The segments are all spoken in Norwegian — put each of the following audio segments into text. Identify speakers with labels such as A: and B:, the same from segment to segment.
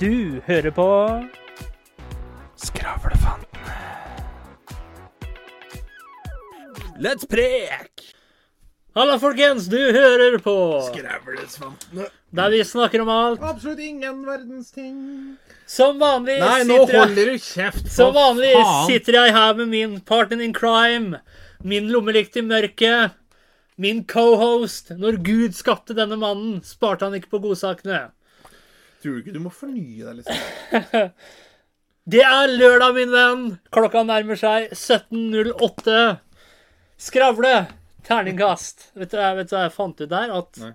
A: Du hører på
B: Skravlefanten. Let's prek!
A: Halla, folkens! Du hører på
B: Skravlesvantene.
A: Der vi snakker om alt.
B: Absolutt ingen verdens ting.
A: Som vanlig
B: Nei, nå
A: sitter jeg
B: du kjeft.
A: Som vanlig
B: faen.
A: sitter jeg her med min partner in crime, min lommelykt i mørket, min cohost. Når Gud skapte denne mannen, sparte han ikke på godsakene.
B: Tror du ikke du må fornye deg, liksom?
A: Det er lørdag, min venn. Klokka nærmer seg 17.08. Skravle. Terningkast. Vet du, vet du hva jeg fant ut der? At
B: Nei.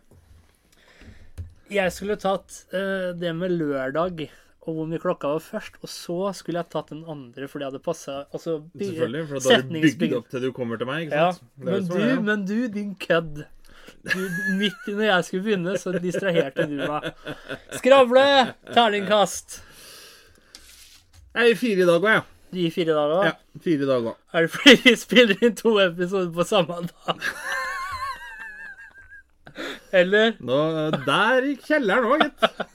A: jeg skulle tatt uh, det med lørdag og hvor mye klokka var først, og så skulle jeg tatt den andre fordi jeg hadde passa altså,
B: Selvfølgelig, for da har du bygd opp til du kommer til meg, ikke sant? Er
A: men du, men du, din kødd. Du, midt i når jeg skulle begynne, så distraherte du meg. Skravle, terningkast.
B: Jeg gir fire i dag òg, jeg.
A: De fire dager.
B: Ja. ja, fire i dag òg.
A: Er det fordi vi spiller inn to episoder på samme dag? Eller
B: Nå, Der gikk kjelleren òg, gitt.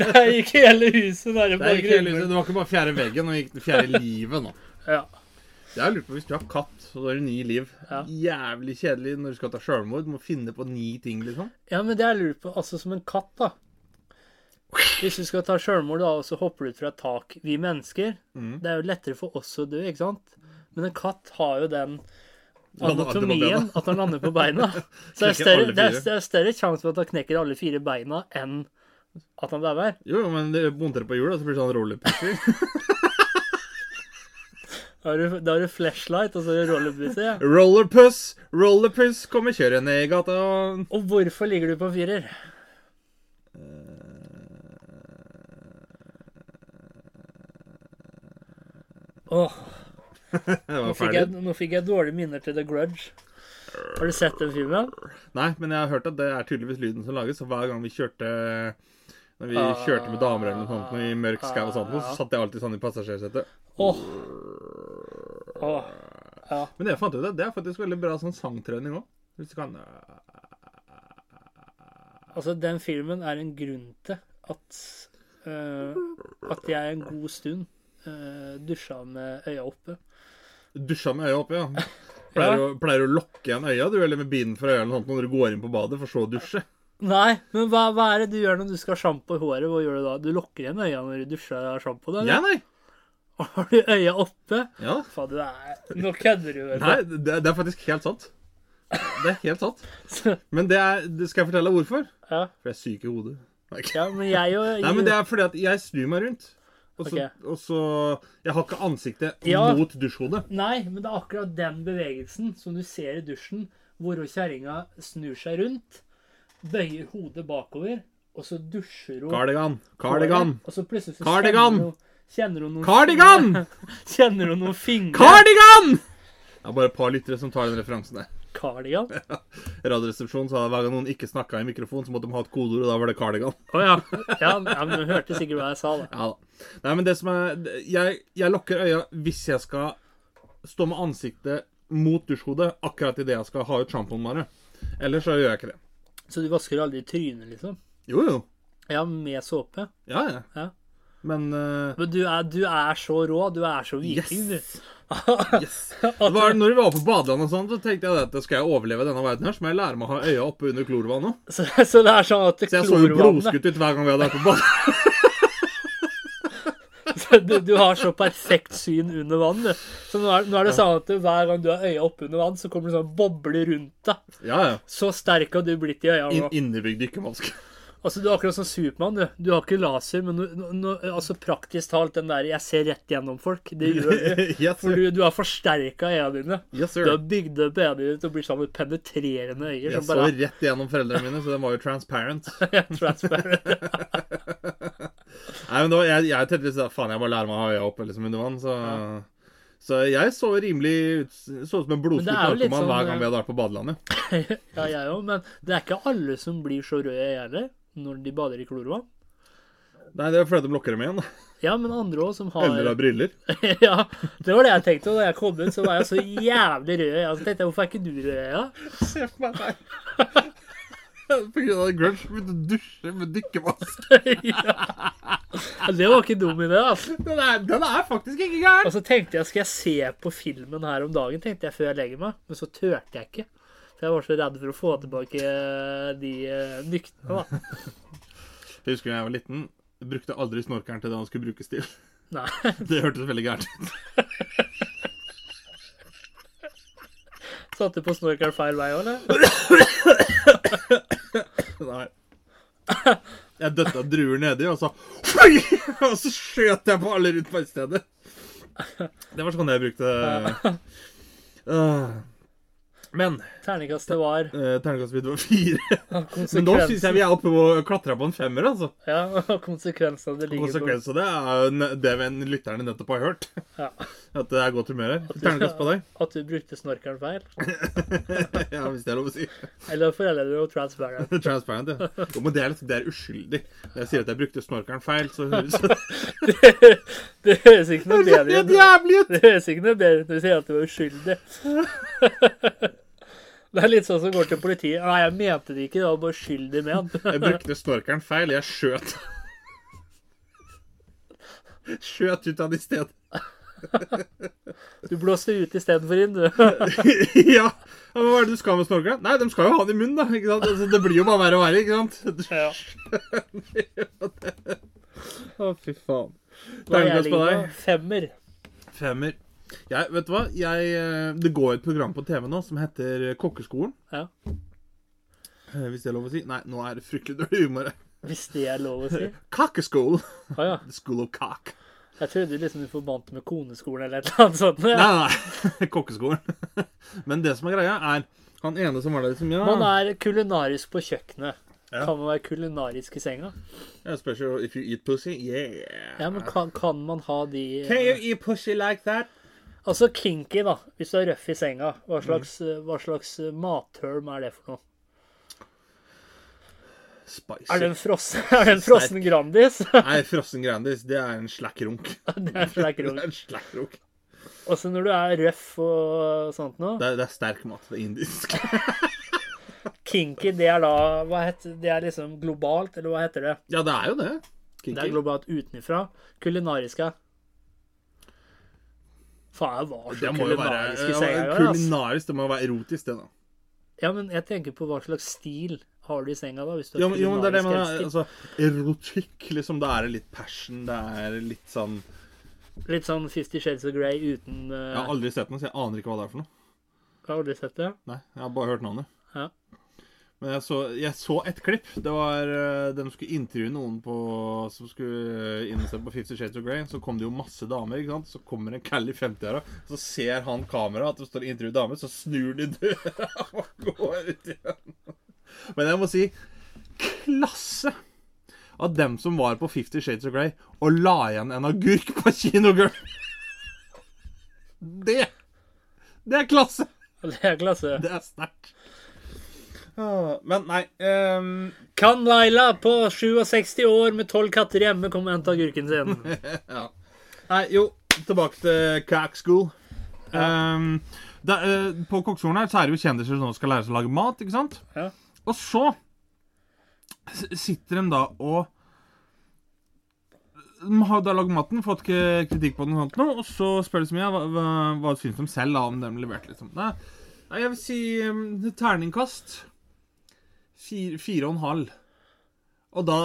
A: Der gikk hele huset Der,
B: Der gikk hele huset. Det var ikke bare fjerde veggen, nå gikk det fjerde livet nå.
A: Ja.
B: Jeg lurt på hvis du har katt, og du har ni liv.
A: Ja.
B: Jævlig kjedelig når du skal ta sjølmord. Du må finne på ni ting, liksom.
A: ja, men det jeg lurer på, altså som en katt, da. Hvis du skal ta sjølmord, da, og så hopper du ut fra et tak Vi mennesker,
B: Mm.
A: det er jo lettere for oss å dø, ikke sant? Men en katt har jo den anatomien at han lander på beina. Så det er større, det er, det er større sjanse for at han knekker alle fire beina enn at han dauer.
B: Jo, men det bonter på hjulet, så blir det sånn rollerpussy.
A: Da har du, da har du flashlight, og så det rollerbusse. Ja.
B: Rollerpuss! Rollerpuss kommer kjørende i gata.
A: Og hvorfor ligger du på firer? Åh, nå fikk, jeg, nå fikk jeg dårlige minner til The Grudge. Har du sett den filmen?
B: Nei, men jeg har hørt at det er tydeligvis lyden som lages, så hver gang vi kjørte Når vi
A: Ah.
B: kjørte med damer eller noe sånt i mørk skau og sånt, så satt jeg alltid sånn i passasjersetet.
A: Åh. Åh. Ja.
B: Men det jeg fant ut det er faktisk veldig bra sånn sangtrening òg. Hvis du kan
A: Altså, den filmen er en grunn til at uh, At jeg en god stund uh, dusja med øya oppe.
B: Dusja med øya oppe, ja. Pleier, å, pleier å lukke igjen øya, du, eller med bind for noe sånt når du går inn på badet, for så å dusje.
A: Nei, men hva, hva er det du gjør når du skal ha sjampo i håret? Hva gjør du da? Du lukker igjen øya når du dusjer av sjampo?
B: Ja, nei.
A: Har du øya oppe?
B: Ja.
A: Fader, er Nå kødder du.
B: Nei, det, det er faktisk helt sant. Det er helt sant. Men det er Skal jeg fortelle deg hvorfor?
A: Ja,
B: For jeg er syk i hodet. Nei,
A: ja men jeg og
B: Nei, men det er fordi at jeg snur meg rundt. Og så,
A: okay.
B: og så Jeg har ikke ansiktet
A: Ja.
B: mot dusjhodet.
A: Nei, men det er akkurat den bevegelsen som du ser i dusjen, hvor kjerringa snur seg rundt, bøyer hodet bakover, og så dusjer hun
B: Cardigan. Cardigan.
A: Og så plutselig så
B: Cardigan!
A: hun, kjenner hun noen
B: Cardigan!
A: Kjenner hun noen fingre
B: Cardigan! Det er bare et par lyttere som tar den referansen der.
A: Cardigan?
B: Radioresepsjonen sa hver gang noen ikke snakka i mikrofon, så måtte de ha et kodeord, og da var det cardigan.
A: Å ja. ja. Ja, men du hørte sikkert hva jeg sa, da.
B: Ja da. Nei, men det som er Jeg, jeg lukker øya hvis jeg skal stå med ansiktet mot dusjhodet akkurat idet jeg skal ha ut sjampoen bare. Ellers så gjør jeg ikke det.
A: Så du vasker aldri trynet, liksom?
B: Jo, jo.
A: Ja, med såpe?
B: Ja, ja.
A: Ja.
B: Men uh,
A: Men du er, du er så rå. Du er så viking,
B: Yes!
A: du.
B: yes. Det var, når vi var på badeland og sånn, så tenkte jeg at skal jeg overleve denne verden her, så må jeg lære meg å ha øya oppe under klorvannet.
A: Så, så det er sånn at
B: Så jeg så jo blodskutt ut hver gang vi hadde vært på bade.
A: Du, du har så perfekt syn under vann. Så nå er, nå er det sånn at hver gang du har øya oppe under vann, så kommer det sånn bobler rundt deg.
B: Ja, ja.
A: Så sterk har du blitt i øya
B: In, innebygd dykkermaske.
A: Altså, du er akkurat som Supermann, du. Du har ikke laser, men no, nå- altså, praktisk talt den der 'jeg ser rett gjennom folk', det gjør du.
B: yes,
A: For du, du har forsterka øynene dine.
B: Yes,
A: Du har bygd opp øynene dine til å bli sånn med penetrerende øyne.
B: Jeg
A: Som
B: så rett gjennom foreldrene mine, så den var jo transparent.
A: transparent.
B: Nei, men var, jeg, jeg tenkte liksom, faen, jeg bare lærer meg å ha øya oppe liksom under vann, så Så jeg så rimelig ut Så ut som en blodskutt narkoman
A: sånn,
B: hver gang vi hadde vært på badelandet.
A: ja, jeg òg, men det er ikke alle som blir så røde jeg heller når de bader i klorvann.
B: Nei, det er fordi de lukker dem igjen.
A: Ja, men andre òg som har
B: Eller har briller.
A: Ja, det var det jeg tenkte. Og da jeg kom ut, så var jeg så jævlig rød i øya. Så tenkte jeg, hvorfor er ikke du rød i øya?
B: Se på meg der. På grunn av grunge begynte å dusje med dykkermaske.
A: ja. Det var ikke dum idé, altså.
B: Den, er- den er faktisk ikke gæren.
A: Og så tenkte jeg, skal jeg se på filmen her om dagen, tenkte jeg før jeg legger meg. Men så turte jeg ikke. For jeg var så redd for å få tilbake eh, de eh, nyktene, da.
B: Jeg husker da jeg var liten. Brukte aldri snorkeren til det han skulle brukes til.
A: Nei.
B: Det hørtes veldig gærent ut.
A: Satte på snorkeren feil vei òg, eller?
B: Nei. Jeg døtta druer nedi, og så Oi! Og så skjøt jeg på alle rundt på stedet. Det var sånn jeg brukte Øh. Men
A: Terningkastet var
B: uh, terningkastvideo var fire. Men nå syns jeg vi er oppe og klatrer på en femmer, altså.
A: Ja, konsekvensen det ligger på.
B: Konsekvensene, av det er jo det lytterne nettopp har hørt.
A: Ja.
B: At det er godt humør her. Terningkast på deg.
A: At du brukte snorkeren feil.
B: Ja, hvis det er lov å si.
A: Eller foreldre og transparent.
B: Transparent, ja. Jo, men det er, liksom, det er uskyldig. Når jeg sier at jeg brukte snorkeren feil, så høres det
A: høres ikke noe bedre ut! Det høres ikke noe bedre ut når du sier at du var uskyldig. Det er litt sånn som går til politiet. Nei, jeg mente det ikke. Det var bare uskyldig ment.
B: Jeg brukte snorkeren feil. Jeg skjøt. Skjøt ut av i stedet.
A: Du blåste ut istedenfor inn, du.
B: ja. hva er det du skal med snorkeren? Nei, de skal jo ha den i munnen, da. Ikke sant? Altså, det blir jo bare verre og verre, ikke sant?
A: Ja.
B: Å, fy faen.
A: Hva jeg
B: Terningkast på
A: ligger på? Femmer.
B: Femmer. Jeg, vet du hva? Jeg, eh, det går et program på TV nå som heter Kokkeskolen.
A: Ja.
B: Eh, Hvis det er lov å si. Nei, nå er det fryktelig dårlig humor.
A: Hvis det er lov å si.
B: Kakkeskolen.
A: Ah, ja.
B: The School of Cock.
A: Jeg trodde liksom du forbandt med koneskolen eller et eller annet sånt.
B: Nei,
A: Ja.
B: nei. Kokkeskolen. Men det som er greia, er han ene som var der liksom Ja,
A: Man er kulinarisk på kjøkkenet.
B: Ja.
A: Kan man være kulinarisk i senga?
B: Yeah, special if you eat pussy. Yeah.
A: Ja, men kan, kan man ha de
B: Can you eat pussy like that?
A: Altså kinky, da. Hvis du er røff i senga. Hva
B: Mm.
A: slags, hva slags matterm er det for noe?
B: Spicy.
A: Er det en frossen, er det en frossen Grandis?
B: Nei, frossen Grandis, det er en slakkrunk.
A: det er slack
B: Det
A: runk.
B: er en slakkrunk.
A: Også når du er røff og sånt noe.
B: Det det er sterk mat. Det er indisk.
A: Kinky, det er da hva heter, Det er liksom globalt, eller hva heter det?
B: Ja, det er jo det. Kinky.
A: Det er globalt utenfra. Kulinariske. Faen, jeg var så
B: Det må jo være ja,
A: ass.
B: kulinarisk. Det må jo være erotisk, det, da.
A: Ja, men jeg tenker på hva slags stil har du i senga, da? Hvis du er
B: Jo, men- jo, men det er det man. Altså, erotikk, liksom. Da er det litt passion. Det er litt sånn
A: Litt sånn Fifty Shades of Grey uten uh,
B: Jeg har aldri sett den, så jeg aner ikke hva det er for noe.
A: Jeg har aldri sett det.
B: Nei, jeg har bare hørt navnet.
A: Ja.
B: Men jeg så, jeg så et klipp. Det var uh, De skulle intervjue noen på, som skulle inn og se på Fifty Shades of Grey. Så kom det jo masse damer. ikke sant? Så kommer en Cally i 50-åra, så ser han kameraet at det står intervju damer, så snur de døra og går ut igjen. Men jeg må si klasse av dem som var på Fifty Shades of Grey og la igjen en agurk på kinogulvet. Det Det er klasse!
A: Det er klasse.
B: Det er sterkt. Men nei um...
A: Kan Laila på 67 år med 12 katter hjemme komme og hente agurken sin?
B: ja. Nei, jo, tilbake til crack School. Um, da, uh, på kokkeskolen her så er det jo kjendiser som skal lære seg å lage mat, ikke sant?
A: Ja.
B: Og så sitter de da og De har da lagd maten, fått kritikk på den, og sånt nå, og så spør de så mye hva, hva, hva syns de selv da, om de leverte. liksom. Nei, jeg vil si um, terningkast fire, fire og en halv. Og da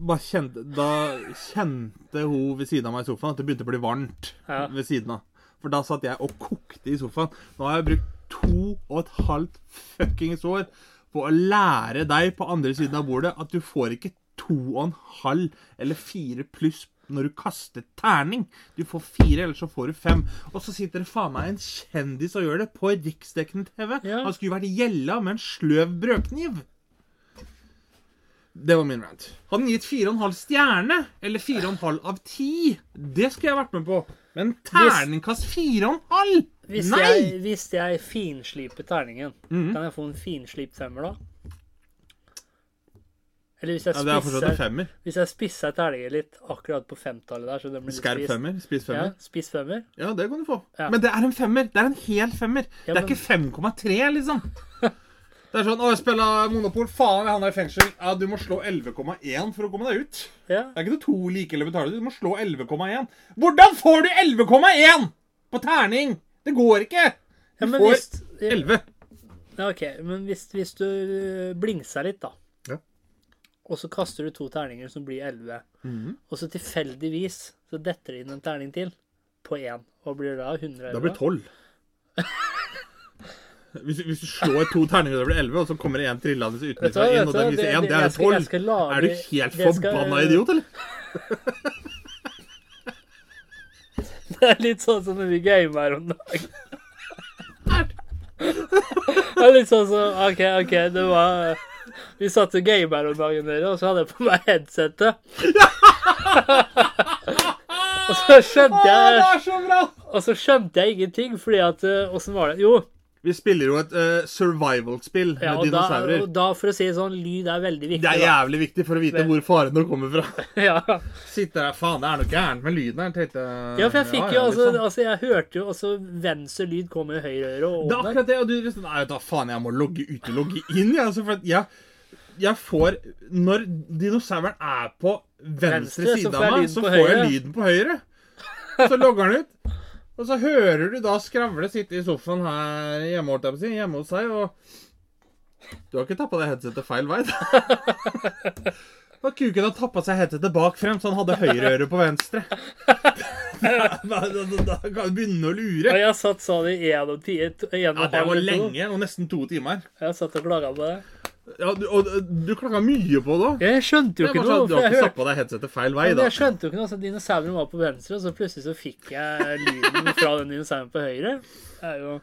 B: bare kjente, da kjente hun ved siden av meg i sofaen at det begynte å bli varmt
A: Ja.
B: ved siden av. For da satt jeg og kokte i sofaen. Nå har jeg brukt to og et halvt fuckings år på å lære deg på andre siden av bordet at du får ikke to og en halv eller fire pluss når du kaster terning. Du får fire, eller så får du fem. Og så sitter det faen meg en kjendis og gjør det på riksdekkende TV.
A: Ja.
B: Han skulle vært gjella med en sløv brødkniv. Det var min rant. Hadde den gitt fire og en halv stjerne, eller fire og en halv av ti, det skulle jeg vært med på. Men terningkast fire og en halv?
A: Hvis
B: Nei!
A: jeg, hvis jeg finsliper terningen,
B: Mhm.
A: kan jeg få en finslipt femmer da? Eller hvis jeg
B: Ja, det er fortsatt en femmer.
A: hvis jeg spisser terningen litt akkurat på femtallet der, så det blir
B: Skarp femmer. Spiss
A: Ja,
B: femmer.
A: spiss femmer.
B: Ja, det kan du få.
A: Ja.
B: Men det er en femmer. Det er en hel femmer.
A: Ja,
B: det er ikke 5,3, liksom. Det er sånn Å, jeg spiller Monopol. Faen, han er i fengsel. Ja, du må slå 11,1 for å komme deg ut.
A: Ja.
B: Det er ikke det to like eller betaler. Du må slå 11,1. Hvordan får du 11,1 på terning? Det går ikke. Du
A: Ja,
B: får
A: hvis,
B: 11.
A: ja, ok, men hvis, hvis du blingser litt, da,
B: Ja.
A: Og så kaster du to terninger som blir 11,
B: Mhm.
A: og så tilfeldigvis så detter det inn en terning til på én. og blir det da 111?
B: Da blir det 12. Hvis, hvis du slår to terninger, da blir det 11, og så kommer det en trillende utenfra inn, og den
A: viser
B: viser
A: det-
B: Det
A: det-
B: er
A: tolv.
B: 12.
A: lage-
B: Er du helt
A: det skal-
B: forbanna idiot, eller?
A: Det er litt sånn som når vi gamer om dagen. Det er litt sånn som OK, OK, det var Vi satt og gamer om dagen, dere, og så hadde jeg på meg headsetet. Og så skjønte
B: Å, det
A: jeg
B: er så bra!
A: Og så skjønte jeg ingenting, fordi at eh, Åssen var det? Jo,
B: Vi spiller jo et uh, survival-spill
A: ja,
B: med
A: dinosaurer. da, og da, for å si det sånn, lyd er veldig viktig.
B: Det er
A: da.
B: jævlig viktig for å vite hvor farene kommer fra.
A: Ja.
B: Sitter der, faen, det er noe gærent med lyden her, tenkte jeg.
A: ja, for jeg fikk
B: Ja,
A: jo
B: ja,
A: altså,
B: sånn.
A: altså Jeg hørte jo også venstre lyd komme i høyre øre og
B: Det er akkurat det, og du liksom Nei, da faen, jeg må logge ut og logge inn, jeg. Altså, for at jeg, jeg får Når dinosauren er på venstre,
A: Venstre,
B: side av meg, så får jeg lyden på høyre. Så logger den ut. Og så hører du da skravle sitte i sofaen her hjemme, hjemme hos deg, og Du har ikke tappa deg headsetet feil vei, da? Da kuken har tappa seg headsetet bak frem, så han hadde høyreøret på venstre. Da, da, da, kan du begynne å lure.
A: Jeg satt sånn i én og en
B: Ja, det var lenge, og nesten to timer.
A: Jeg satt og klaga på det.
B: Ja, du, og du klaga mye på det.
A: Jeg skjønte jo ikke noe.
B: Du har ikke satt på deg headsetet feil vei, da.
A: jeg skjønte jo ikke noe, så Dinosauren var på venstre, og så plutselig så fikk jeg lyden fra den dinosauren på høyre. Det er jo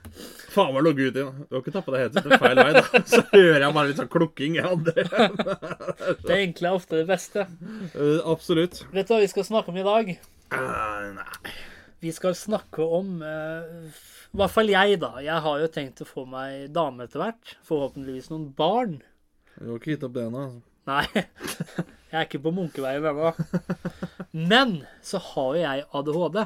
B: Faen meg logge uti. Du har ikke tatt på deg headsetet feil vei, da. Så hører jeg bare litt sånn klukking Ja, det.
A: Det enkle er ofte det beste.
B: Uh, absolutt.
A: Vet du hva vi skal snakke om i dag?
B: Uh, nei.
A: Vi skal snakke om uh, I hvert fall jeg, da. Jeg har jo tenkt å få meg dame etter hvert. Forhåpentligvis noen barn.
B: Du har ikke gitt opp det ennå. altså.
A: Nei, jeg er ikke på Munkeveien ennå. Men så har jo jeg ADHD.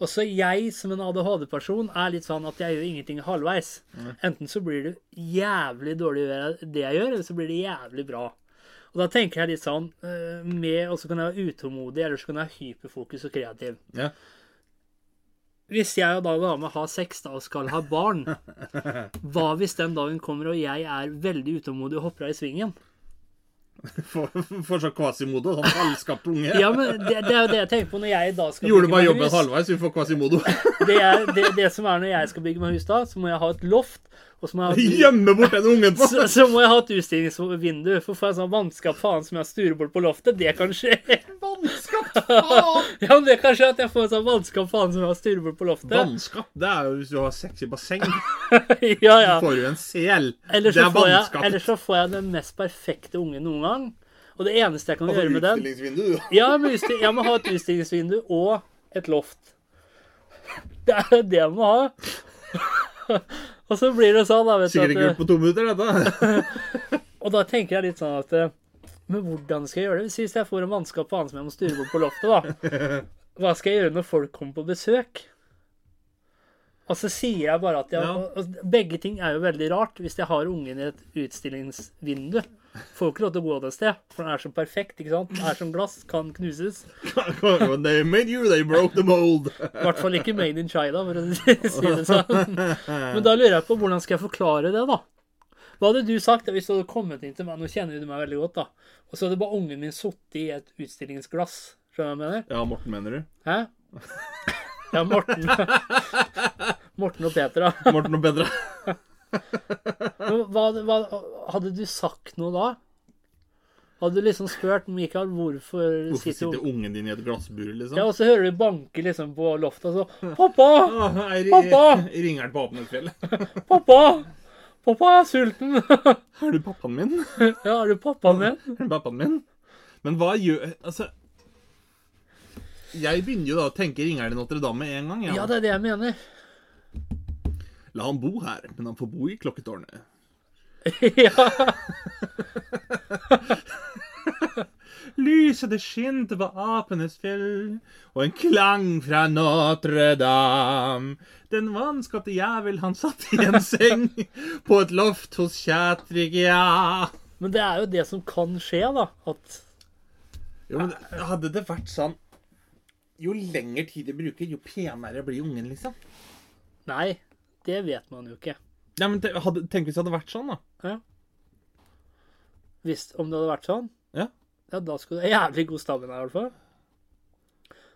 A: Og så jeg som en ADHD-person er litt sånn at jeg gjør ingenting halvveis. Enten så blir det jævlig dårlig det jeg gjør, eller så blir det jævlig bra. Og da tenker jeg litt sånn eh, med Og så kan jeg være utålmodig, eller så kan jeg ha hyperfokus og kreativ.
B: Ja.
A: Hvis jeg og da dame har sex da og skal ha barn, hva hvis den dagen kommer og jeg er veldig utålmodig og hopper av i svingen?
B: For, for så kvasimodo, Sånn halvskapt unge.
A: Ja, men det, det er jo det jeg tenker på når jeg da skal
B: Gjorde
A: bygge
B: bare
A: meg
B: jobben
A: hus.
B: halvveis, vi får kvasimodo.
A: Det, er, det, det som er når jeg skal bygge meg hus da, så må jeg ha et loft, og så må jeg ha
B: Gjemme bort den ungen på!
A: så, så må jeg ha et utstillingsvindu. For får jeg sånn vannskap faen som jeg styrer bort på loftet, det kan skje.
B: Vannskap Faen!
A: Ja, men det kan skje at jeg får sånn vannskap faen som jeg styrer bort på loftet.
B: Vannskap, det er jo hvis du har sex i basseng.
A: Ja, ja.
B: Så får du en sel.
A: Eller
B: det er vannskap.
A: eller så får jeg den mest perfekte ungen noen gang. Og det eneste jeg kan gjøre med den Ja, men jeg må ha et utstillingsvindu og et loft. Det er det jeg må ha. Og så blir det sånn, da, vet
B: Sikkert ikke gjort på to minutter, dette.
A: og da tenker jeg litt sånn at eh, Men hvordan skal jeg gjøre det? Hvis jeg får en mannskap på han som jeg må styre bort på loftet, da. Hva skal jeg gjøre når folk kommer på besøk? Og så sier jeg bare at jeg,
B: Ja.
A: og- og Begge ting er jo veldig rart hvis jeg har ungen i et utstillingsvindu. Får jo ikke lov til å gå det sted, for den er så perfekt. ikke sant? Den er som glass, kan knuses.
B: When they made you, they broke the mold.
A: I hvert fall ikke made in China, for å si det sånn. Men da lurer jeg på hvordan skal jeg forklare det, da? Hva hadde du sagt hvis du hadde kommet inn til meg Nå kjenner du meg veldig godt, da. Og så hadde bare ungen min sittet i et utstillingsglass. Skjønner du hva jeg mener?
B: Ja, Morten, mener du?
A: Hæ? Ja, Morten. Morten og Petra.
B: Morten og
A: Petra. Hva, hva, hadde du sagt noe da? Hadde du liksom spurt Mikael hvorfor,
B: Hvorfor
A: sitter
B: sitter
A: ungen
B: din i et glassbur, liksom?
A: Ja, og så hører du banke liksom på loftet, og så 'Pappa!
B: Åh, jeg
A: Pappa!
B: ringer han på Apenøyfjellet? fjell.
A: Pappa! Pappa er sulten!'
B: Er du pappaen min?
A: ja, er du pappaen min?
B: Er du pappaen min? Men hva gjør Altså Jeg begynner jo da å tenke ringeren i Notre-Dame med en gang.
A: Ja, det er det jeg mener.
B: La han bo her, men han får bo i klokketårnet.
A: ja.
B: Lyset det skinte på apenes fjell, og en klang fra Notre-Dame. Den vanskapte jævel, han satt i en seng på et loft hos Chatrigia.
A: Men det er jo det som kan skje, da. At
B: Jo, men hadde det vært sånn Jo lengre tid de bruker, jo penere blir ungen, liksom.
A: Nei, det vet man jo ikke.
B: Ja, men te- hadde, Tenk hvis det hadde vært sånn, da.
A: Ja. Hvis om det hadde vært sånn,
B: Ja.
A: ja, da skulle det jævlig god stamina, i hvert fall.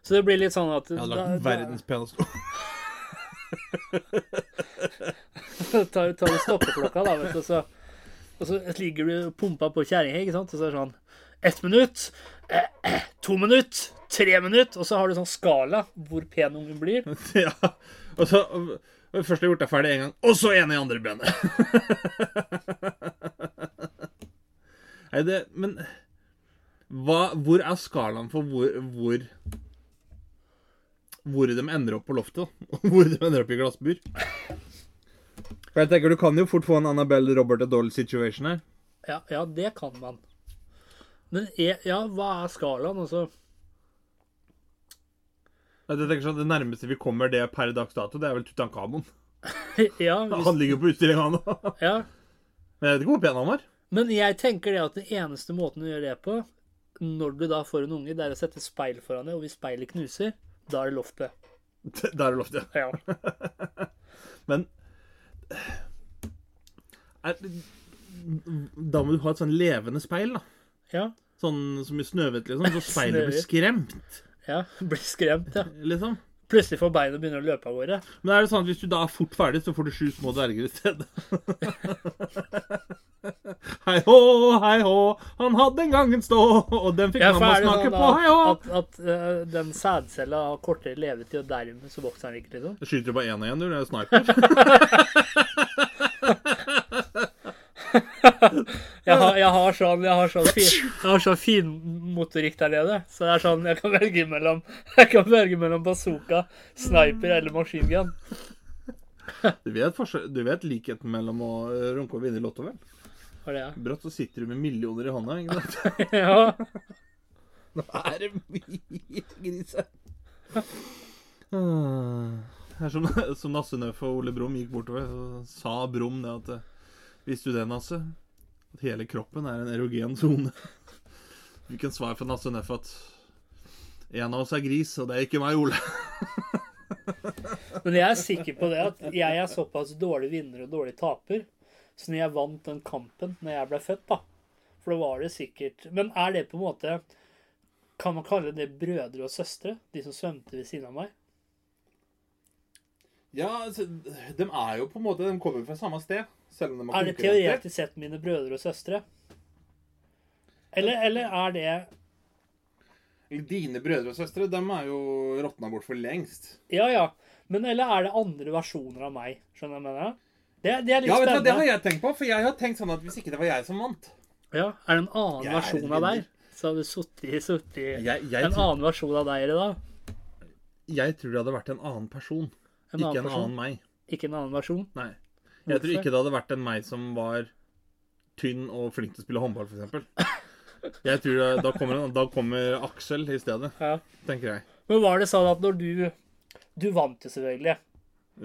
A: Så det blir litt sånn at
B: Jeg hadde lagd
A: da-
B: verdens peneste
A: tar, tar du stoppeklokka, da, vet du, så Og så ligger du pumpa på kjerringa, ikke sant, og så er det sånn Ett minutt, eh, eh, to minutt, tre minutt, og så har du sånn skala hvor pen ungen blir.
B: Ja. Og så Først har jeg gjort deg ferdig én gang, og så en i andre benet. Nei, det Men hva, hvor er skalaen for hvor, hvor Hvor de ender opp på loftet? og Hvor de ender opp i glassbur? For jeg tenker Du kan jo fort få en Annabelle Robert Adol situation her.
A: Ja, ja, det kan man. Men er, ja, hva er skalaen, altså?
B: Jeg tenker sånn, Det nærmeste vi kommer det per dags dato, det er vel Tutankhamon.
A: Ja, hvis,
B: Han ligger på utstillinga nå.
A: ja.
B: Men jeg vet ikke hvor pen han var.
A: Men jeg tenker det at den eneste måten å gjøre det på, når du da får en unge, det er å sette speil foran det, og hvis speilet knuser, da er det loftet.
B: Da er det loftet.
A: Ja.
B: Men er, Da må du ha et sånn levende speil, da.
A: Ja.
B: Sånn som i Snøhvit, liksom. Så speilet blir skremt,
A: ja. Blir skremt, ja.
B: liksom.
A: Plutselig får beina begynne å løpe av gårde.
B: Men er det sånn at hvis du da er fort ferdig, så får du sju små dverger i stedet? hei hå, hei hå, han hadde en gang en stå, og den fikk
A: Ja,
B: mamma smake
A: sånn
B: på, hei hå.
A: at, at uh, den sædcella har kortere levetid, og dermed så vokser den ikke, liksom?
B: Skyter du bare én igjen, du. Det er sniper.
A: Jeg har, jeg har sånn, jeg har sånn, fin, jeg har sånn finmotorikk der nede. Så det er sånn, jeg kan velge mellom, jeg kan velge mellom bazooka, sniper eller maskingun.
B: Du vet, du vet likheten mellom å runke og vinne i Lotto, vel?
A: Det?
B: Brått så sitter du med millioner i hånda. ikke sant?
A: Ja.
B: Nå er det mye grise. Det er som, som Nassenøff og Ole Brumm gikk bortover, så sa Brumm det at Visste du det, Nasse? At hele kroppen er en erogen sone. Du kan svare for Nasse Nøff at en av oss er gris, og det er ikke meg, Ole.
A: Men jeg er sikker på det at jeg er såpass dårlig vinner og dårlig taper. Så når jeg vant den kampen når jeg ble født, da For da var det sikkert Men er det på en måte Kan man kalle det brødre og søstre? De som svømte ved siden av meg?
B: Ja, altså, de er jo på en måte De kommer fra samme sted, selv om de
A: Er det teoretisk sett mine brødre og søstre? Eller, eller er det
B: Dine brødre og søstre, de er jo råtna bort for lengst.
A: Ja, ja. Men eller er det andre versjoner av meg? Skjønner du hva jeg mener? Det, det er litt
B: Ja, vet du Det har jeg tenkt på, for jeg har tenkt sånn at hvis ikke det var jeg som vant
A: Ja, Er det en annen
B: Jeg er
A: versjon av deg? Så har du sittet
B: i
A: En annen versjon av deg i dag?
B: jeg tror det hadde vært en annen person.
A: En annen ikke
B: en
A: person?
B: annen meg.
A: Ikke en annen versjon?
B: Nei. Jeg tror ikke det hadde vært en meg som var tynn og flink til å spille håndball, f.eks. Jeg tror det, da, kommer, da kommer Aksel i stedet,
A: Ja.
B: tenker jeg.
A: Men var det sånn at når du Du vant jo selvfølgelig.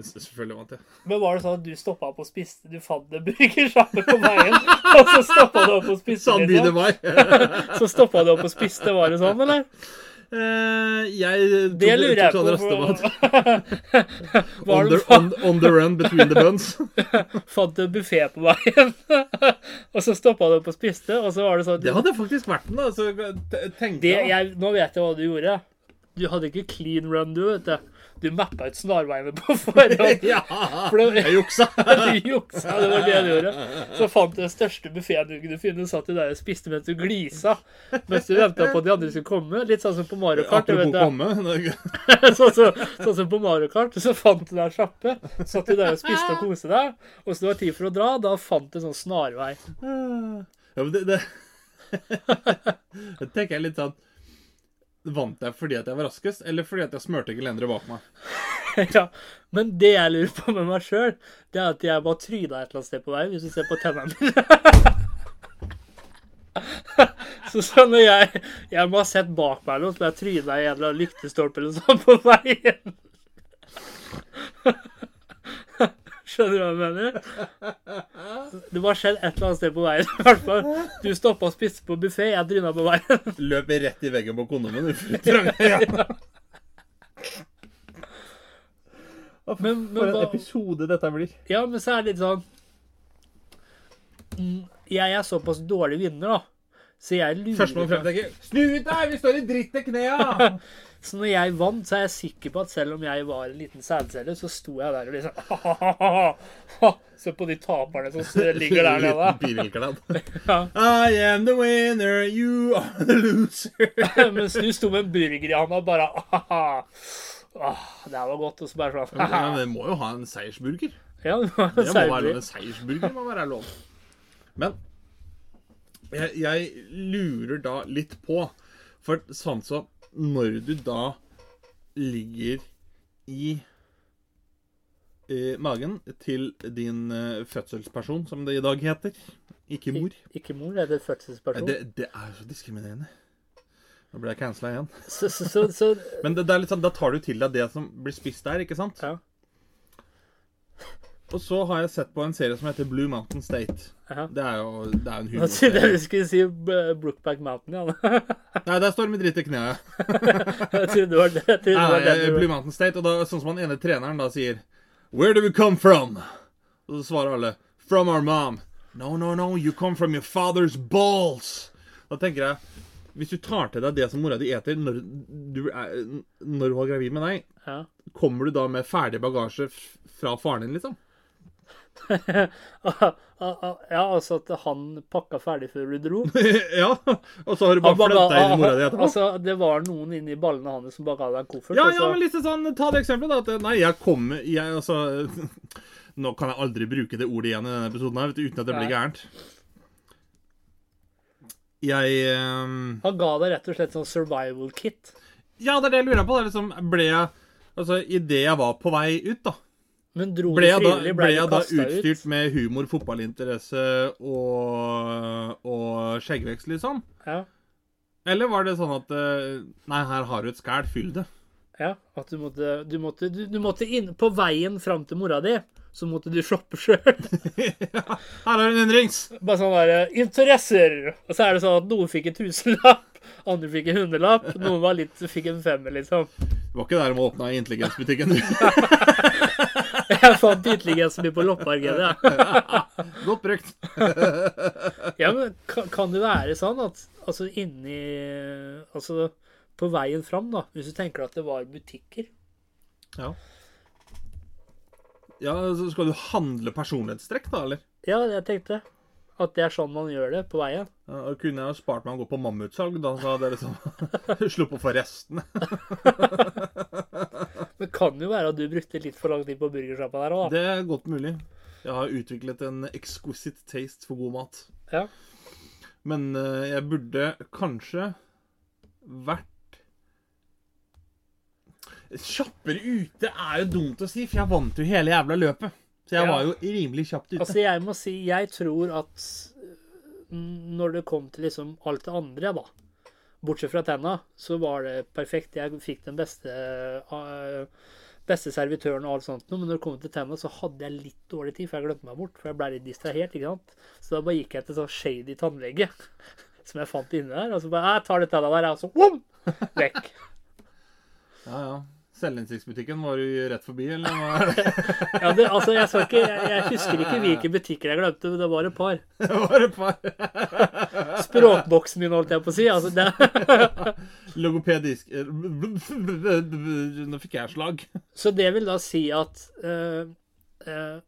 B: Selvfølgelig vant jeg.
A: Men var det sånn at du stoppa opp og spiste Du fant en burgersjappe på veien, og så stoppa du opp og spiste? Liksom. Så stoppa du opp og spiste, var det sånn, eller?
B: Eh, jeg
A: Det lurer jeg på.
B: On, the- on, on the run between the buns.
A: fant du en buffé på veien, og så stoppa du opp og spiste, og så var det sånn
B: Det hadde faktisk vært den, da. Så tenkte
A: det,
B: jeg,
A: Nå vet jeg hva du gjorde. Du hadde ikke clean run, du, vet du. Du mappa ut snarveiene på forhånd.
B: Ja!
A: For det-
B: Jeg juksa.
A: Du juksa, det var det du gjorde. Så fant du den største buffeen du kunne finne, satt du der og spiste mens du glisa. Mens du venta på at de andre skulle komme. Litt sånn som på Mario Kart.
B: Apropos
A: vet
B: komme.
A: sånn, som- sånn som på Mario Kart. Så fant du deg sjappe. Satt du der og spiste og koste deg. Og så det var tid for å dra, da fant du en sånn snarvei.
B: Ja, men det, det Det tenker jeg litt sånn Vant jeg fordi at jeg var raskest, eller fordi at jeg smørte gelenderet bak meg?
A: ja. Men det jeg lurer på med meg sjøl, det er at jeg bare tryna et eller annet sted på vei, hvis du ser på tennene mine. Så, så når jeg Jeg må ha sett bak meg noe, så jeg tryna i en eller annen lyktestolpe eller sånn på veien. Skjønner du hva jeg mener? Det må ha skjedd et eller annet sted på veien. i hvert fall. Du stoppa og spiste på buffé, jeg dryna på veien.
B: Løp rett i veggen på kondomen. du trang- Ja.
A: Men,
B: For
A: men
B: en episode dette blir.
A: Ja, men så er det litt sånn mm, Jeg er såpass dårlig vinner, da. Så jeg lurer
B: Førstemann frem tenker Snu ut deg! Vi står i dritt til knea!
A: Så når jeg vant, så er jeg sikker på at selv om jeg var en liten sædcelle, så sto jeg der og liksom Se på de taperne som ligger der nede.
B: pirkelkladd.
A: Ja.
B: I am the winner, you are the loser.
A: Mens du sto med en burger i handa og bare Åh, det var godt. Og så bare sånn
B: men det må jo ha en seiersburger.
A: Ja, det
B: må være lov. En seiersburger må være lov. Men jeg, jeg lurer da litt på For sånn så Når du da ligger i eh, magen til din eh, fødselsperson, som det i dag heter, ikke mor
A: Ikke mor, er det fødselsperson.
B: det, det er så diskriminerende. Nå ble jeg cancela igjen.
A: Så, så, så,
B: Men det, det sånn, da tar du til deg det som blir spist der, ikke sant?
A: Ja.
B: Og så har jeg sett på en serie som heter Blue Mountain State.
A: Ja.
B: Det er jo det er en
A: trodde
B: humorserie.
A: jeg du skulle si Brookback Mountain, ja.
B: Nei, der står det med dritt i kneet.
A: Jeg trodde det var det. Det var det.
B: nei, Blue Mountain State, og da, sånn som han ene treneren da sier Where do we come from? Og så svarer alle From our mom. No, no, no, you come from your father's balls. Da tenker jeg Hvis du tar til deg det som mora di eter når du er, når hun er gravid med deg,
A: Ja.
B: kommer du da med ferdig bagasje fra faren din, liksom?
A: ja, altså at han pakka ferdig før du dro.
B: ja. Og så har du bare flytta inn mora di etterpå?
A: altså, det var noen inni ballene hans som bare ga deg en koffert.
B: Ja, ja, men litt sånn, ta det eksempelet da, at nei, jeg kommer, jeg, altså, nå kan jeg aldri bruke det ordet igjen i denne episoden her, du, uten at det blir gærent. Jeg, um...
A: Han ga deg rett og slett sånn survival kit.
B: ja, det er det jeg lurer på, det er liksom, ble jeg, altså, i det jeg var på vei ut da,
A: Men dro
B: ble jeg da,
A: frivillig?
B: ble
A: Ble
B: jeg da utstyrt
A: ut?
B: med humor, fotballinteresse og, og skjeggvekst, liksom?
A: Ja,
B: Eller var det sånn at, eh, nei, her har du et skæl, fyll det.
A: ja, at du måtte, du måtte, du, du måtte inn På veien fram til mora di, så måtte du shoppe sjøl.
B: ja, her er en endrings!
A: Bare sånn derre Interesser! Og så er det sånn at noen fikk en tusenlapp, andre fikk en hundrelapp, noen var litt, fikk en femmer, liksom.
B: Det var ikke der de åpna intelligensbutikken.
A: Jeg fant ytterligere så mye på loppemarkedet. Ja.
B: Godt brukt.
A: ja, men kan, kan det være sånn at altså inni Altså på veien fram, da, hvis du tenker at det var butikker
B: Ja. Ja, så Skal du handle personlighetstrekk, da, eller?
A: Ja, jeg tenkte at det er sånn man gjør det på veien.
B: Ja, og kunne jeg jo spart meg å gå på mammutsalg, da, så hadde jeg liksom sluppet få restene.
A: Men det kan jo være at du brukte litt for lang tid på burgersjappa der òg, da.
B: Det er godt mulig. Jeg har utviklet en exquisite taste for god mat.
A: Ja.
B: Men uh, jeg burde kanskje vært Kjappere ute er jo dumt å si, for jeg vant jo hele jævla løpet. Så jeg
A: Ja.
B: var jo rimelig kjapt ute.
A: Altså, jeg må si Jeg tror at når det kom til liksom alt det andre, da Bortsett fra tenna, så var det perfekt. Jeg fikk den beste beste servitøren og alt sånt, men når det kom til tenna, så hadde jeg litt dårlig tid, for jeg glemte meg bort. For jeg ble litt distrahert, ikke sant. Så da bare gikk jeg til sånn shady tannlege som jeg fant inne der. Og så bare Jeg tar det tenna der, og så wom, vekk.
B: Ja, ja. Selvinnsiktsbutikken var du rett forbi, eller? hva er det?
A: Ja, det, altså, jeg, ikke, jeg, jeg husker ikke hvilke butikker jeg glemte, men det var et par.
B: Det var et par
A: Språkboksen min, holdt jeg på å si. Altså, det,
B: logopedisk Nå fikk jeg slag.
A: Så det vil da si at uh, uh,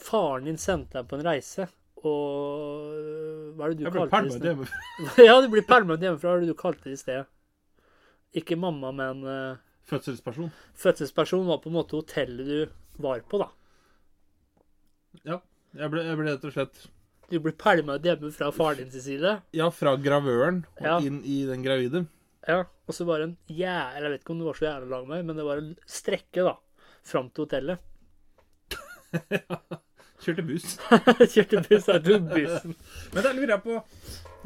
A: faren din sendte deg på en reise, og Hva er det du
B: Jeg
A: kalte det? i
B: ble
A: sted?
B: hjemmefra.
A: ja, du blir pælma hjemmefra, hva er det du kalte det i sted? Ikke mamma, men eh,
B: Fødselsperson.
A: fødselsperson var på en måte hotellet du var på, da.
B: Ja. Jeg ble, jeg ble rett og slett
A: Du ble pælma hjemme fra faren din sin side.
B: Ja, fra gravøren og
A: Ja.
B: inn i den gravide.
A: Ja, og så var det en jæ... Jeg vet ikke om det var så jævla lang vei, men det var en strekke, da. Fram til hotellet. ja.
B: Kjørte buss.
A: Kjørte buss, jeg tok bussen.
B: Men da lurer jeg på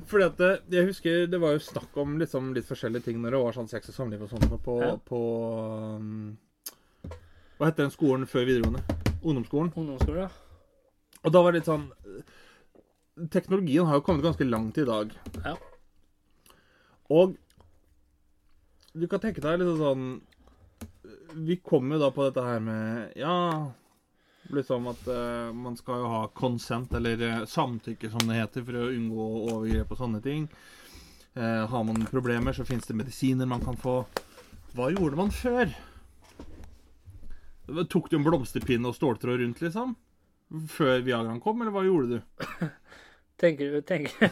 B: Fordi at det, Jeg husker det var jo snakk om liksom litt forskjellige ting når det var sånn sex og samliv og sånt på,
A: Ja.
B: på um, Hva heter den skolen før videregående? Ungdomsskolen.
A: Ungdomsskolen, ja.
B: Og da var det litt sånn Teknologien har jo kommet ganske langt i dag.
A: Ja.
B: Og du kan tenke deg litt sånn Vi kom jo da på dette her med Ja, liksom at uh, man skal jo ha consent, eller eh, samtykke, som det heter, for å unngå overgrep og sånne ting. Uh, har man problemer, så fins det medisiner man kan få. Hva gjorde man før? Tok du en blomsterpinne og ståltråd rundt, liksom? Før Viagraen kom, eller hva gjorde du?
A: Tenker du tenker,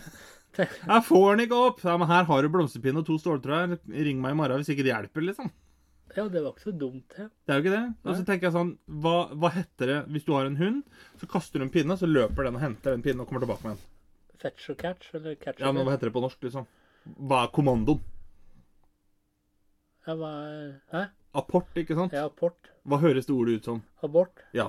B: Jeg får den ikke opp! Ja, men her har du blomsterpinne og to ståltråder. Ring meg i morgen hvis ikke det hjelper, liksom.
A: Ja, det var ikke så dumt, det.
B: Det er jo ikke det. Og så tenker jeg sånn, hva, hva heter det hvis du har en hund? Så kaster du en pinne, så løper den og henter den pinnen og kommer tilbake med den.
A: Fetch og catch, eller catch
B: Ja, men hva heter det på norsk, liksom? Hva er kommandoen?
A: Ja, hva er Hæ?
B: Apport, ikke sant?
A: Ja, apport.
B: Hva høres det ordet ut som?
A: Abort.
B: Ja.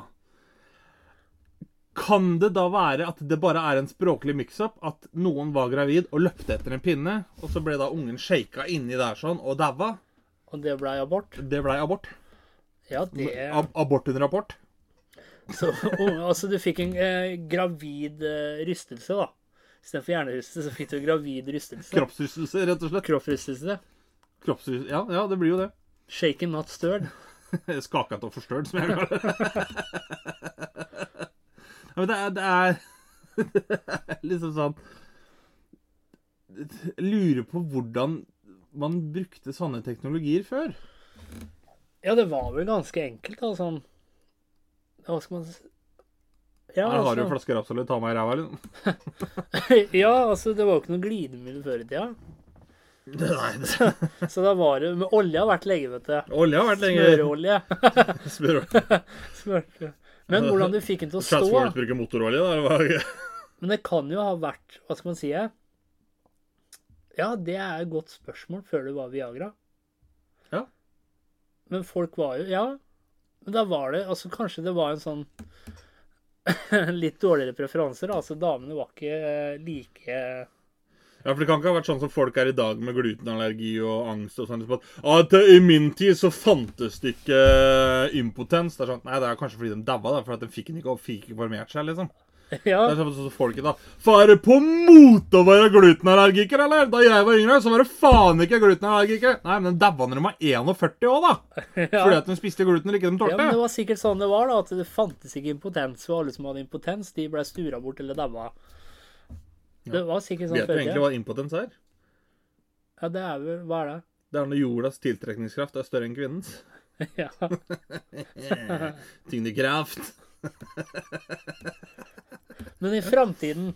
B: Kan det da være at det bare er en språklig mix-up? At noen var gravid og løpte etter en pinne, og så ble da ungen shaka inni der sånn og daua?
A: Og det blei abort.
B: Det blei abort.
A: Ja, det
B: Ab abort under rapport.
A: Så, altså, du fikk en eh, gravid eh, rystelse, da. Istedenfor hjernerystelse, så fikk du gravid rystelse.
B: Kroppsrystelse, rett og slett.
A: Kroppsrystelse.
B: Kroppsrystelse. Ja, ja, det blir jo det.
A: Shaken, not stirred.
B: Skaket og forstørret, som jeg kaller det. ja, men det er, det er Det er liksom sånn Jeg lurer på hvordan man brukte sånne teknologier før.
A: Ja, det var vel ganske enkelt. Sånn Hva skal man si ja,
B: Her har du en
A: absolutt.
B: flaske Rapsolid, ta meg i ræva, liksom.
A: ja, altså, det var jo ikke noe glidemiddel før i tida.
B: Nei, så,
A: Så da var det Men olje har vært lenge, vet du.
B: Olje har vært lenge
A: Smøreolje.
B: Smør.
A: Smørte. Men hvordan du fikk den til å stå
B: Transport bruker motorolje, da. Det var...
A: Men det kan jo ha vært Hva skal man si? Ja, det er et godt spørsmål før det var Viagra.
B: Ja.
A: Men folk var jo Ja. Men da var det Altså, kanskje det var en sånn litt dårligere preferanser. Altså, damene var ikke eh, like
B: Ja, for Det kan ikke ha vært sånn som folk er i dag med glutenallergi og angst. og sånn, liksom at, at I min tid så fantes det ikke eh, impotens. Det er sånn, Nei, det er kanskje fordi de daua, da, for at de fikk ikke opp, fikk ikke formert seg. liksom.
A: Ja.
B: Det er sånn som folket da det på mote å være glutenallergiker, eller? Da jeg var yngre, så var det faen ikke glutenallergiker. Nei, men daua når de var 41 òg, da.
A: ja.
B: Fordi at de spiste gluten eller ikke de
A: Ja,
B: tålte.
A: men det var sikkert sånn det var, da. At det fantes ikke impotens. Og alle som hadde impotens, de ble stura bort eller daua. Det var sikkert sånn
B: Vet du egentlig hva impotens er?
A: Ja, det er vel Hva er det?
B: Det er når jordas tiltrekningskraft er større enn kvinnens.
A: Ja.
B: Tyngdekraft.
A: Men i framtiden,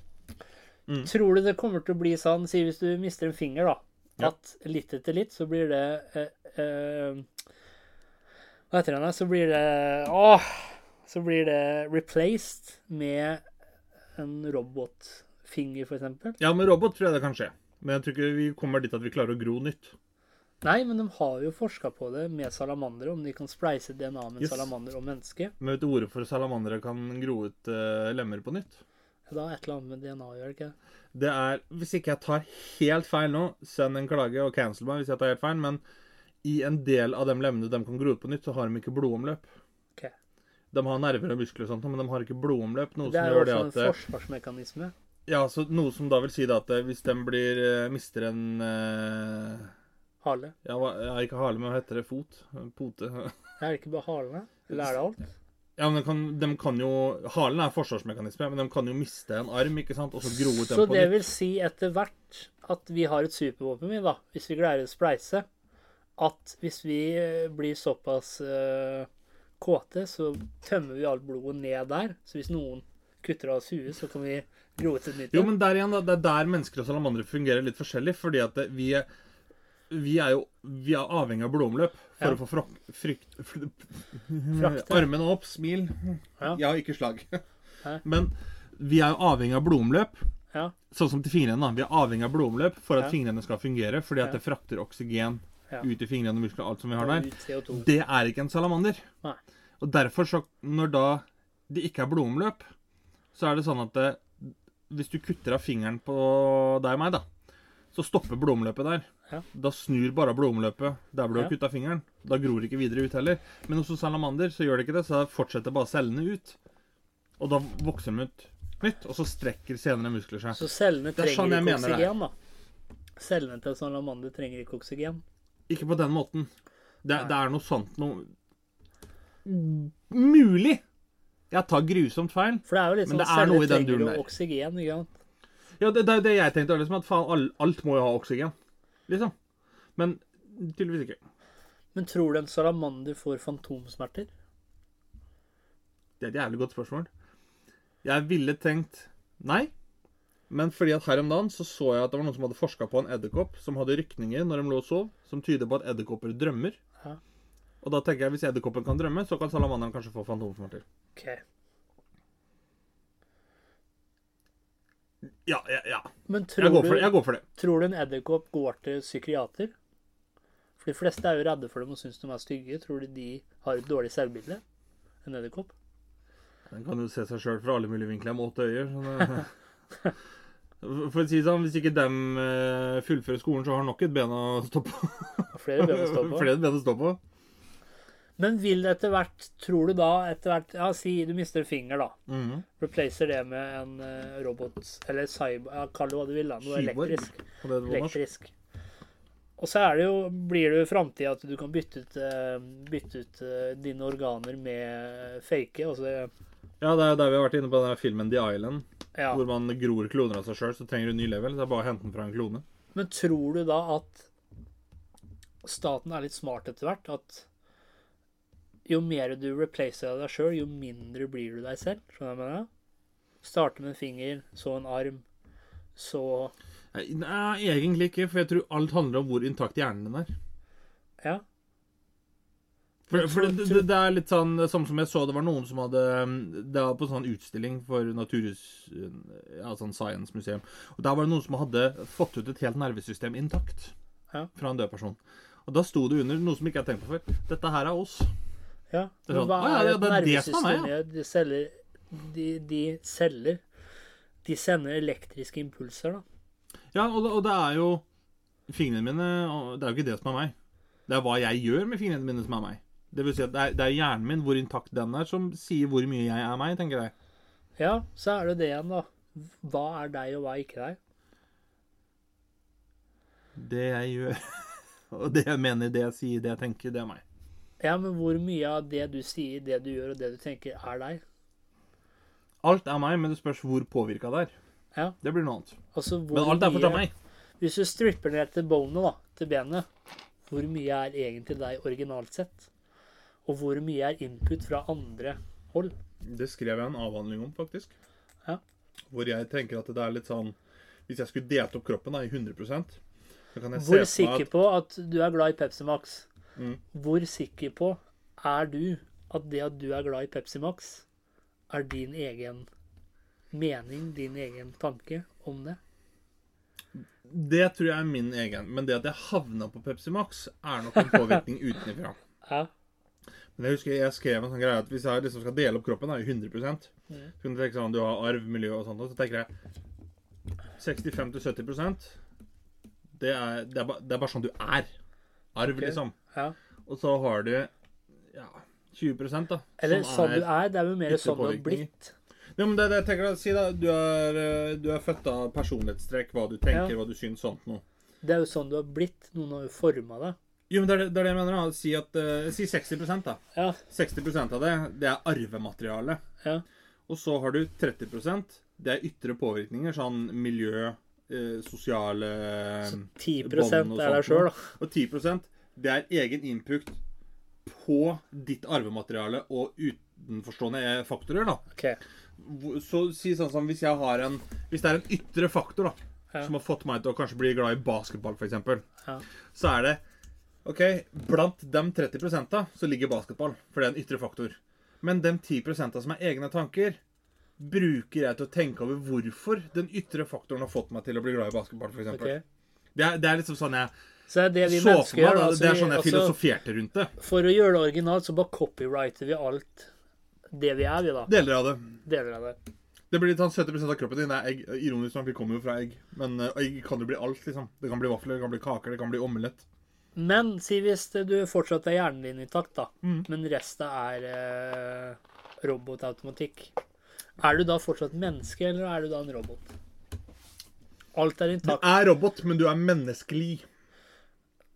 B: Mm.
A: tror du det kommer til å bli sånn Si hvis du mister en finger, da.
B: Ja.
A: At litt etter litt så blir det eh, eh, Hva heter det? Så blir det Åh! Så blir det replaced med en robotfinger, eksempel.
B: Ja, med robot tror jeg det kan skje. Men jeg tror ikke vi kommer dit at vi klarer å gro nytt.
A: Nei, men de har jo forska på det med salamandere, om de kan spleise DNA med
B: Yes.
A: salamander og menneske.
B: Men vet du for salamandere kan gro ut uh, lemmer på nytt?
A: Det har et eller annet med DNA å gjøre, ikke det?
B: Er, Hvis ikke jeg tar helt feil nå, send en klage og cancel meg hvis jeg tar helt feil, men i en del av de lemmene de kan gro ut på nytt, så har de ikke blodomløp.
A: Ok.
B: De har nerver og muskler og sånt, men de har ikke blodomløp. Noe
A: Det er jo også en
B: eh,
A: forsvarsmekanisme.
B: Ja, så Noe som da vil si at eh, hvis de blir, mister en eh,
A: Hale.
B: ja, ikke hale, men hva heter det? Fot? Pote?
A: Er det ikke bare halene? Eller er det alt?
B: Ja, men de kan, de kan jo Halen er forsvarsmekanisme, men de kan jo miste en arm, ikke sant? Og så gro ut den
A: Så
B: på
A: det vil si etter hvert at vi har et supervåpen, vi, da, hvis vi greier å spleise. At hvis vi eh, blir såpass uh, kåte, så tømmer vi alt blodet ned der. Så hvis noen kutter av oss huet, så kan vi gro ut et nytt.
B: Jo, men der igjen, da, det er der mennesker og salamandere fungerer litt forskjellig. Fordi at vi, er, vi er jo vi er avhengig av blodomløp for
A: Ja.
B: å få frok, frykt,
A: frakt.
B: Armene opp, smil.
A: Ja.
B: Ja, ikke slag. Men vi er jo avhengig av blodomløp.
A: Ja.
B: Sånn som til fingrene. da. Vi er avhengig av blodomløp for at
A: Ja.
B: fingrene skal fungere. Fordi at
A: Ja.
B: det frakter oksygen
A: Ja.
B: ut i fingrene og muskler og alt som vi har der. Det er ikke en salamander.
A: Nei.
B: Og derfor, så, når da det ikke er blodomløp, så er det sånn at det, Hvis du kutter av fingeren på deg og meg, da, så stopper blodomløpet der.
A: Ja.
B: Da snur bare blodomløpet der hvor du har kutta fingeren. Da gror det ikke videre ut heller. Men hos salamander så gjør det ikke det, så da fortsetter bare cellene ut. Og da vokser de ut nytt, og så strekker senere muskler seg.
A: Så cellene
B: sånn
A: trenger ikke oksygen, da. Cellene til en salamander trenger ikke oksygen.
B: Ikke på den måten. Det, det er noe sånt noe Mulig! Jeg tar grusomt feil.
A: Det jo litt
B: Men
A: sånn
B: det er noe i
A: celler
B: den
A: trenger
B: duren
A: jo
B: der.
A: oksygen, ikke sant.
B: Ja, det, det er det jeg tenkte. Liksom, at faen, alt må jo ha oksygen. Liksom. Men tydeligvis ikke.
A: Men tror du en salamander får fantomsmerter?
B: Det er et jævlig godt spørsmål. Jeg ville tenkt nei. Men fordi at her om dagen så så jeg at det var noen som hadde forska på en edderkopp som hadde rykninger når de lå og sov, som tyder på at edderkopper drømmer.
A: Ja.
B: Og da tenker jeg hvis edderkoppen kan drømme, så kan salamanderen kanskje få fantomsmerter.
A: Ok.
B: Ja, ja, ja.
A: Men
B: Jeg går for det. Jeg går for det.
A: tror du en edderkopp går til psykiater? For de fleste er jo redde for dem og syns de er stygge. Tror du de har et dårlig selvbilde? En edderkopp?
B: Den kan jo se seg sjøl fra alle mulige vinkler med åtte øyer. Det... For å si det sånn, Hvis ikke dem eh, fullfører skolen, så har han nok et ben å stå på.
A: Flere ben å stå på.
B: Flere ben å stå på.
A: Men vil det etter hvert, tror du da etter hvert Ja, si du mister en finger, da.
B: Mhm.
A: Replacer det med en uh, robot Eller cyber... Ja, kall det hva du vil. da, Noe
B: Kyborg.
A: elektrisk.
B: Og det
A: elektrisk. Og så er det jo, blir det jo framtida at du kan bytte ut, uh, bytte ut uh, dine organer med fake. Altså,
B: Ja, det er jo der vi har vært inne på den filmen The Island,
A: ja.
B: hvor man gror kloner av seg sjøl, så trenger du ny level. Det er bare å hente den fra en klone.
A: Men tror du da at staten er litt smart etter hvert? At jo mer du replacer deg sjøl, jo mindre blir du deg selv? Skjønner du hva jeg mener? Starte med en finger, så en arm, så
B: Nei, egentlig ikke, for jeg tror alt handler om hvor intakt hjernen din er.
A: Ja.
B: For, for det, det, det er litt sånn Samme som jeg så, det var noen som hadde Det var på en sånn utstilling for Naturhus Ja, sånn Science Museum. Og der var det noen som hadde fått ut et helt nervesystem intakt
A: Ja.
B: fra en død person. Og da sto det under noe som ikke jeg har tenkt på før. Dette her er oss.
A: Ja,
B: Det er sånn,
A: hva
B: «Å ja,
A: er
B: ja, det er det som er meg,
A: ja. De selger, de, de selger De sender elektriske impulser, da.
B: Ja, og det, og det er jo Fingrene mine Det er jo ikke det som er meg. Det er hva jeg gjør med fingrene mine, som er meg. Det vil si at det er, det er hjernen min, hvor intakt den er, som sier hvor mye jeg er meg, tenker jeg.
A: Ja, så er det det igjen, da. Hva er deg, og hva er ikke deg?
B: Det jeg gjør, og det jeg mener, det jeg sier, det jeg tenker, det er meg.
A: Ja, men hvor mye av det du sier, det du gjør, og det du tenker, er deg?
B: Alt er meg, men det spørs hvor påvirka det er.
A: Ja.
B: Det blir noe annet.
A: Altså, hvor
B: Men alt er fortsatt meg.
A: Hvis du stripper ned til bonet, da, til benet, hvor mye er egentlig deg originalt sett? Og hvor mye er input fra andre hold?
B: Det skrev jeg en avhandling om, faktisk.
A: Ja.
B: Hvor jeg tenker at det er litt sånn Hvis jeg skulle delt opp kroppen da, i 100 så kan jeg se
A: Hvor
B: at Hvor
A: sikker på at du er glad i Pepsi Max?
B: Mm.
A: Hvor sikker på er du at det at du er glad i Pepsi Max, er din egen mening, din egen tanke om det?
B: Det tror jeg er min egen. Men det at jeg havna på Pepsi Max, er nok en påvirkning utenfra.
A: Ja.
B: Men jeg husker jeg skrev en sånn greie at hvis jeg liksom skal dele opp kroppen da, i 100 så kan du tenke sånn, du har arv, miljø og sånt, og så tenker jeg 65-70 det det, det er bare sånn du er. Arv,
A: okay.
B: liksom.
A: ja.
B: Og så har du ja, 20% da.
A: Eller sånn du er, det er jo mer sånn du har blitt.
B: Ja, men det, det jeg tenker å Si da, du er, eh, du er født av personlighetstrekk, hva du tenker,
A: Ja.
B: hva du syns, sånt noe.
A: Det er jo sånn du har blitt. Noen har jo forma deg.
B: Jo, men det er det er det jeg mener. da. Si, at, uh, si 60% da.
A: Ja.
B: 60% av det, det er arvemateriale.
A: Ja.
B: Og så har du 30% det er ytre påvirkninger, sånn miljø, eh, sosiale
A: Så 10
B: bånd og
A: er deg sjøl, da.
B: Og 10 det er egen input på ditt arvemateriale og utenforstående faktorer. da. Okay. Så si sånn som hvis jeg har en Hvis det er en ytre faktor da
A: Ja.
B: som har fått meg til å kanskje bli glad i basketball, f.eks.,
A: Ja.
B: så er det OK, blant de 30 da, så ligger basketball, for det er en ytre faktor. Men de 10% som er egne tanker, bruker jeg til å tenke over hvorfor den ytre faktoren har fått meg til å bli glad i basketball, f.eks.
A: Okay.
B: Det, er, det er liksom sånn jeg
A: Så det er det vi
B: så
A: mennesker gjør. Altså,
B: Det er sånn jeg
A: altså,
B: filosoferte rundt det.
A: For å gjøre det originalt, så bare copyrighter vi alt det vi er, vi, da.
B: Deler av det.
A: Deler av det.
B: Det blir litt sånn 70 av kroppen din er egg. Ironisk nok, vi kommer jo fra egg. Men eh, egg kan jo bli alt, liksom. Det kan bli vafler, det kan bli kaker, det kan bli omelett.
A: Men si hvis du fortsatt er hjernen din intakt, da,
B: Mm.
A: men resten er eh, robotautomatikk. Er du da fortsatt menneske, eller er du da en robot? Alt er intakt.
B: Du er robot, men du er menneskelig,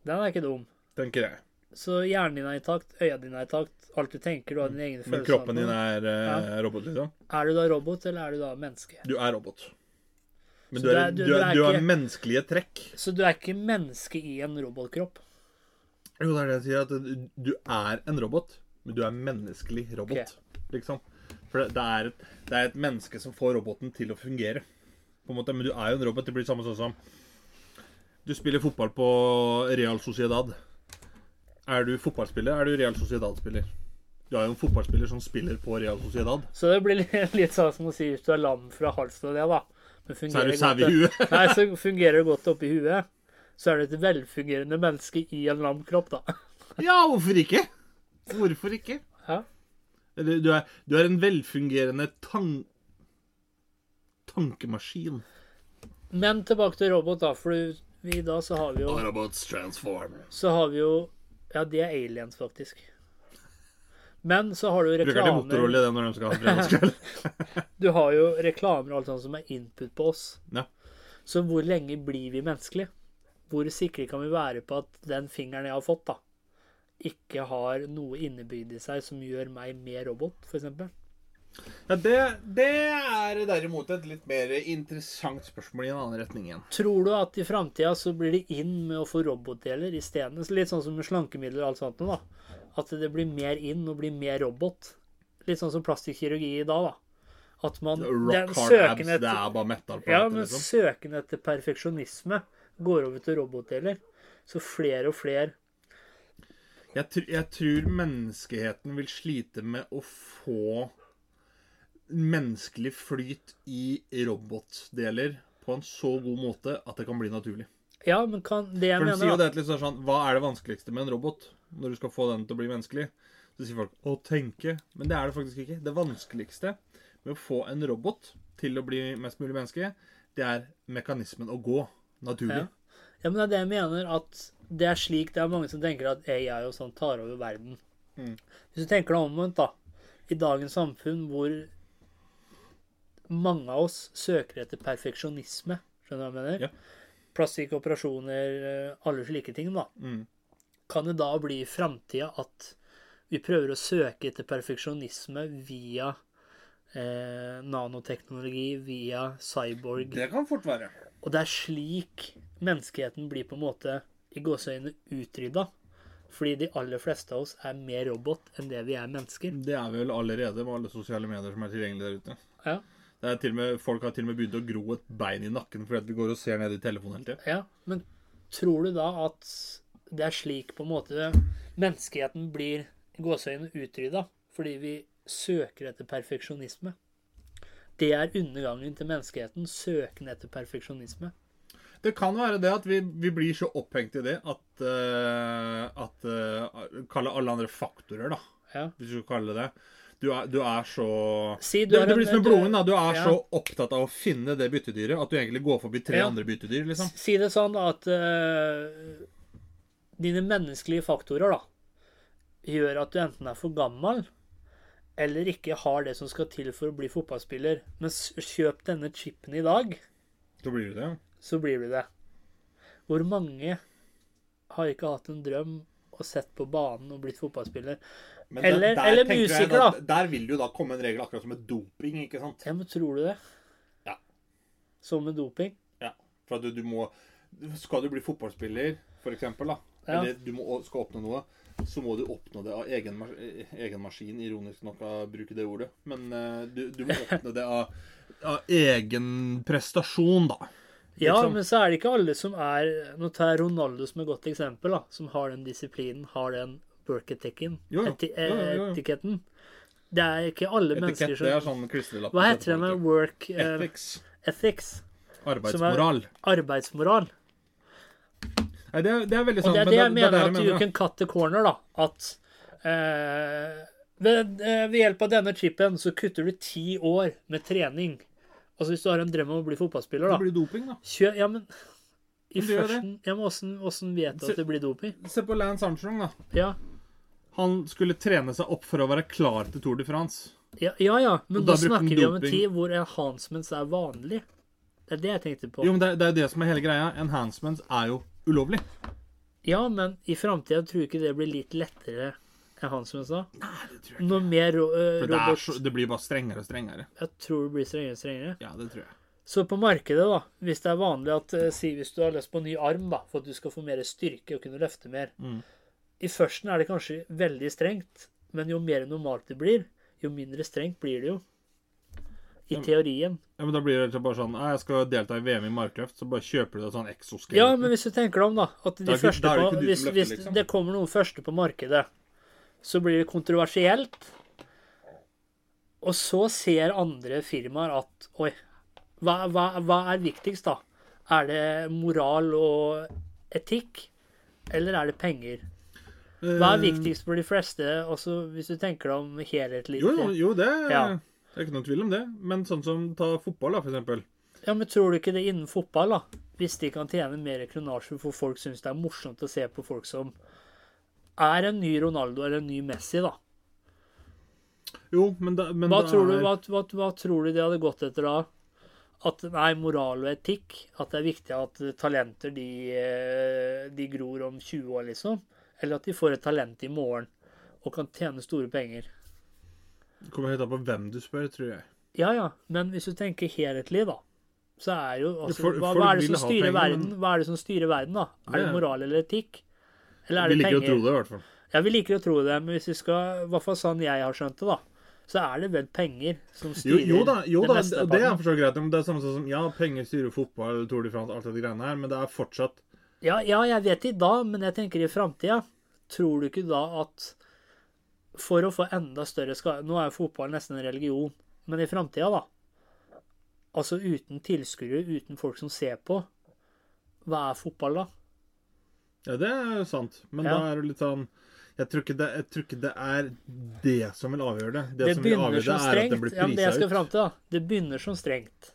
A: Den er ikke dum.
B: tenker jeg.
A: Så hjernen din er intakt, øya dine er intakt, alt du tenker, du har dine egne
B: Men kroppen din er eh, robot, liksom.
A: Er du da robot, eller er du da menneske?
B: Du er robot. Men du, er,
A: du er-
B: du, er,
A: du
B: har menneskelige trekk.
A: Så du er ikke menneske i en robotkropp?
B: Jo, det er det jeg sier. At du- du er en robot, men du er menneskelig robot.
A: okay.
B: Liksom. For det, det, er et, det er et menneske som får roboten til å fungere. På en måte, Men du er jo en robot. Det blir samme sånn som Du spiller fotball på Real Sociedad. Er du fotballspiller, er du Real Sociedad-spiller. Du er jo en fotballspiller som spiller på Real Sociedad.
A: Så det blir litt, litt sånn som å si hvis du er lam fra halsen og det, da. Men
B: Så er du sau i huet.
A: Nei, så fungerer det godt oppi huet. Så er du et velfungerende menneske i en lam kropp, da.
B: Ja, hvorfor ikke? Hvorfor ikke?
A: Ja.
B: Eller du er, du er en velfungerende tan tankemaskin.
A: Men tilbake til robot, da. For vi da så har vi jo
B: Robots transform.
A: Så har vi jo Ja, de er aliens, faktisk. Men så har du reklamer
B: Bruker de motorolje det når de skal ha fredagskveld?
A: Du har jo reklamer og alt sånt som er input på oss.
B: Ja.
A: Så hvor lenge blir vi menneskelige? Hvor sikre kan vi være på at den fingeren jeg har fått, da, ikke har noe innebygd i seg som gjør meg mer robot, f.eks.?
B: Ja, det, det er derimot et litt mer interessant spørsmål i en annen retning igjen.
A: Tror du at i framtida så blir det inn med å få robotdeler isteden? Litt sånn som med slankemidler og alt sånt nå, da. At det blir mer inn og blir mer robot. Litt sånn som plastikkirurgi i dag, da. At man den
B: Rock hard
A: abs,
B: abs, det er bare metal på
A: ja, men
B: liksom.
A: søken etter perfeksjonisme går over til robotdeler. Så flere og flere
B: Jeg, tr jeg tror menneskeheten vil slite med å få menneskelig flyt i robotdeler på en så god måte at det kan bli naturlig.
A: Ja, men kan det jeg
B: For du sier jo det litt liksom sånn, Hva er det vanskeligste med en robot når du skal få den til å bli menneskelig? Så sier folk 'å tenke', men det er det faktisk ikke. Det vanskeligste med å få en robot til å bli mest mulig menneske, det er mekanismen å gå naturlig.
A: Ja. Ja, men det er det jeg mener, at det er slik det er mange som tenker at AI og sånn tar over verden.
B: Mm.
A: Hvis du tenker deg omvendt, da. I dagens samfunn hvor mange av oss søker etter perfeksjonisme, skjønner du hva jeg mener?
B: Ja.
A: Plastikk, operasjoner, eh, alle slike ting, da.
B: Mm.
A: Kan det da bli i framtida at vi prøver å søke etter perfeksjonisme via eh, nanoteknologi, via cyborg?
B: Det kan fort være.
A: Og det er slik menneskeheten blir på en måte i gåseøynene utrydda. Fordi de aller fleste av oss er mer robot enn det vi er mennesker.
B: Det er vel allerede med alle sosiale medier som er tilgjengelige der ute.
A: Ja,
B: Det er til og med, folk har til og med begynt å gro et bein i nakken fordi vi går og ser ned i telefonen hele tida.
A: ja. Men tror du da at det er slik på en måte menneskeheten blir i gåseøyne utrydda? Fordi vi søker etter perfeksjonisme? Det er undergangen til menneskeheten. Søken etter perfeksjonisme.
B: Det kan være det at vi, vi blir så opphengt i det at, uh, at uh, Kalle alle andre faktorer, da.
A: Ja.
B: Hvis du skal kalle det det. Du er, du er så
A: Si du er
B: det
A: en-
B: blir som med
A: du-
B: Du er
A: Ja.
B: så opptatt av å finne det byttedyret at du egentlig går forbi tre
A: Ja.
B: andre byttedyr. liksom.
A: Si det sånn at uh, dine menneskelige faktorer da, gjør at du enten er for gammel, eller ikke har det som skal til for å bli fotballspiller. Men kjøp denne chipen i dag,
B: Så blir du det.
A: så blir du det. Hvor mange har ikke hatt en drøm og sett på banen og blitt fotballspiller?
B: Men
A: Eller-
B: der,
A: eller musiker, da.
B: Der vil det jo da komme en regel akkurat som med doping, ikke sant?
A: Ja, men tror du det?
B: Ja.
A: Som med doping?
B: Ja. For at du, du må Skal du bli fotballspiller, for eksempel, da,
A: Ja.
B: eller du må, skal oppnå noe, så må du oppnå det av egen, egen maskin. Ironisk nok å bruke det ordet. Men eh, du, du må oppnå det av, av egen prestasjon, da.
A: Ja,
B: Liksom.
A: men så er det ikke alle som er Nå tar jeg Ronaldo som et godt eksempel, da. Som har den disiplinen, har den
B: jo.
A: eti- etiketten. Det er ikke alle mennesker som
B: det er sånn.
A: Hva heter det med work uh,
B: Ethics.
A: ethics?
B: Arbeidsmoral.
A: Arbeidsmoral.
B: Nei, det, er, det er veldig
A: Og
B: sant.
A: det er det jeg mener at you
B: mener.
A: can cut the corner, da. At eh, Ved, eh, ved hjelp av denne chipen så kutter du ti år med trening. Altså hvis du har en drøm om å bli fotballspiller, da.
B: Det blir doping, da.
A: Kjø, ja, men i førsten Ja, men åssen vet du at det blir doping?
B: Se på Lance Armstrong, da.
A: Ja.
B: Han skulle trene seg opp for å være klar til Tour de France.
A: Ja, ja, ja. men
B: da, da
A: snakker vi om en tid hvor enhancements er vanlig. Det er det jeg tenkte på.
B: Jo, men det, det er jo det som er hele greia. Enhancements er jo ulovlig.
A: Ja, men i framtida tror jeg ikke det blir litt lettere enn hans USA.
B: Nei, det tror jeg ikke.
A: Noe mer ro eh,
B: For det, er
A: robot
B: så, det blir bare strengere og strengere.
A: Jeg tror det blir strengere og strengere.
B: Ja, det tror jeg.
A: Så på markedet, da, hvis det er vanlig at eh, Si hvis du har lyst på en ny arm da, for at du skal få mer styrke og kunne løfte mer
B: Mm.
A: I førsten er det kanskje veldig strengt, men jo mer normalt det blir, jo mindre strengt blir det jo. I teorien.
B: Ja, men Da blir det bare sånn Jeg skal delta i VM i Minecraft, så bare kjøper du deg sånn exoskeleton.
A: Ja, men hvis du tenker deg om, da At de
B: Da er ikke-
A: første
B: er det
A: på, hvis,
B: løfter,
A: hvis
B: liksom.
A: det kommer noen første på markedet, så blir det kontroversielt. Og så ser andre firmaer at Oi, hva, hva, hva er viktigst, da? Er det moral og etikk, eller er det penger? Hva er
B: Eh,
A: viktigst for de fleste, også hvis du tenker deg om helhetlig?
B: Jo, jo det,
A: Ja.
B: Det er ikke noen tvil om det. Men sånn som ta fotball, da, for eksempel.
A: Ja, men tror du ikke det innen fotball, da? Hvis de kan tjene mer kronasje, for folk syns det er morsomt å se på folk som er en ny Ronaldo eller en ny Messi, da.
B: Jo, men da, men
A: Hva tror, du,
B: er,
A: hva, hva, hva tror du de hadde gått etter da? At nei, moral og etikk, at det er viktig at talenter de, eh, de gror om 20 år, liksom? Eller at de får et talent i morgen og kan tjene store penger?
B: Det kommer helt an på hvem du spør, tror jeg.
A: Ja, ja, men hvis du tenker helhetlig, da, så er jo altså,
B: for,
A: hva, hva, er det som styrer
B: penger,
A: verden?
B: men-
A: Hva er det som styrer verden, da? Er det moral eller etikk? Eller er
B: Vi
A: det
B: liker å tro det, i hvert fall.
A: Ja, vi liker å tro det, men hvis vi skal, i hvert fall sånn jeg har skjønt det, da, så er det vel penger som
B: Jo,
A: styrer
B: jo da, jo
A: det meste
B: det,
A: av
B: det er for så greit. Men det er samme som Ja, penger styrer fotball, Tour de France, alt det greiene her, men det er fortsatt
A: Ja, ja, jeg vet i dag, men jeg tenker i framtida. Tror du ikke da at for å få enda større skade Nå er jo fotball nesten en religion, men i framtida, da Altså uten tilskuere, uten folk som ser på, hva er fotball da?
B: Ja, det er jo sant. Men
A: Ja.
B: da er det litt sånn jeg tror, det, jeg tror ikke det er det som vil avgjøre det. Det,
A: Det
B: som vil avgjøre
A: som
B: det, er at det blir
A: Ja, men det jeg
B: prisa
A: skal
B: ut.
A: til, da. Det begynner som strengt.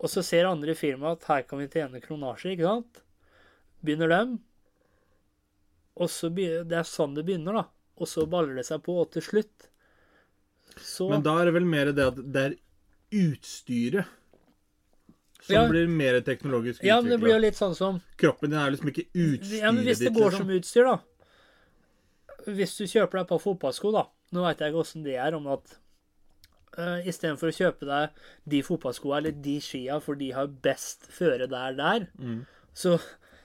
A: Og så ser andre firma at her kan vi tjene kronasje, ikke sant? Begynner dem. Og så begynner, Det er sånn det begynner, da. Og så baller det seg på, og til slutt så
B: Men da er det vel mer det at det er utstyret som
A: Ja.
B: blir mer teknologisk
A: Ja, men det blir jo litt sånn som
B: Kroppen din er liksom ikke utstyret
A: Ja, men hvis det
B: ditt,
A: går
B: liksom.
A: som utstyr, da. Hvis du kjøper deg et par fotballsko, da. Nå veit jeg ikke åssen det er, om at uh, istedenfor å kjøpe deg de fotballskoa eller de skia, for de har best føre der der,
B: Mm.
A: så,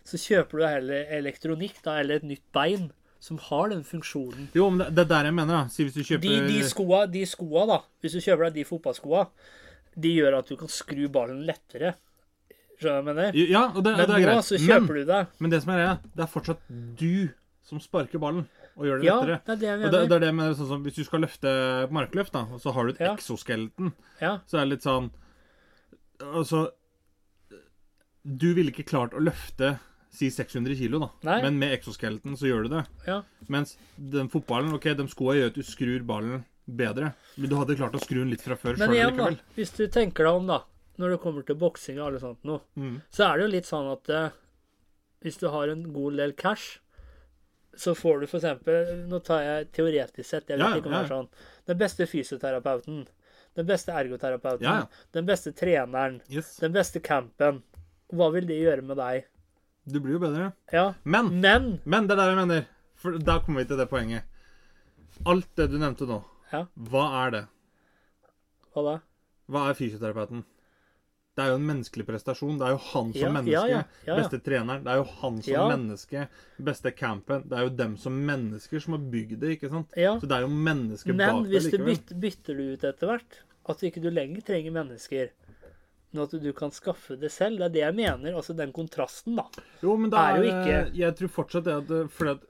A: så kjøper du heller elektronikk, da, eller et nytt bein, som har den funksjonen.
B: Jo, men det, det er der jeg mener, da. Si hvis du
A: De,
B: kjøper
A: de, skoa, de skoa, da, hvis du kjøper deg de fotballskoa, de gjør at du kan skru ballen lettere. Skjønner du hva jeg mener?
B: Ja, og det,
A: Men
B: det er
A: nå
B: greit.
A: så
B: Men,
A: kjøper du deg
B: men det som er greia, det er fortsatt du som sparker ballen og gjør det
A: Ja,
B: lettere.
A: det er det jeg mener.
B: Og det, det er det jeg mener, sånn som Hvis du skal løfte markløft, da, og så har du et
A: Ja.
B: exoskeleton,
A: Ja.
B: så er det litt sånn Altså Du ville ikke klart å løfte si 600 kilo, da.
A: Nei.
B: Men med exoskeleton så gjør du det.
A: Ja.
B: Mens den fotballen, ok, de skoa gjør at du skrur ballen bedre. Men du hadde klart å skru den litt fra før
A: Men igjen, da, hvis du tenker deg om, da, når det kommer til boksing og alle sånt noe,
B: Mm.
A: så er det jo litt sånn at eh, hvis du har en god del cash, så får du eksempel Nå tar jeg teoretisk sett, jeg vet
B: Ja,
A: ikke om det er sånn. Den beste fysioterapeuten, den beste ergoterapeuten, den beste treneren,
B: Yes.
A: den beste campen. Hva vil de gjøre med deg?
B: Du blir jo bedre.
A: Ja,
B: Men
A: men
B: Men det er der jeg mener. For da kommer vi til det poenget. Alt det du nevnte nå,
A: Ja.
B: hva er det?
A: Hva da?
B: Hva er fysioterapeuten? Det er jo en menneskelig prestasjon. Det er jo han som
A: Ja,
B: menneske.
A: ja.
B: Beste treneren. Det er jo han som menneske. Beste campen. Det er jo dem som mennesker som har bygd det, ikke sant?
A: Ja.
B: Så det er jo mennesker bak det
A: hvis du bytter, bytter du ut etter hvert, at ikke lenger trenger mennesker, men at du kan skaffe det selv, det er det jeg mener. Altså den kontrasten, da.
B: Jo, men da
A: er
B: er
A: jo ikke-
B: Jeg tror fortsatt det at det- Fordi at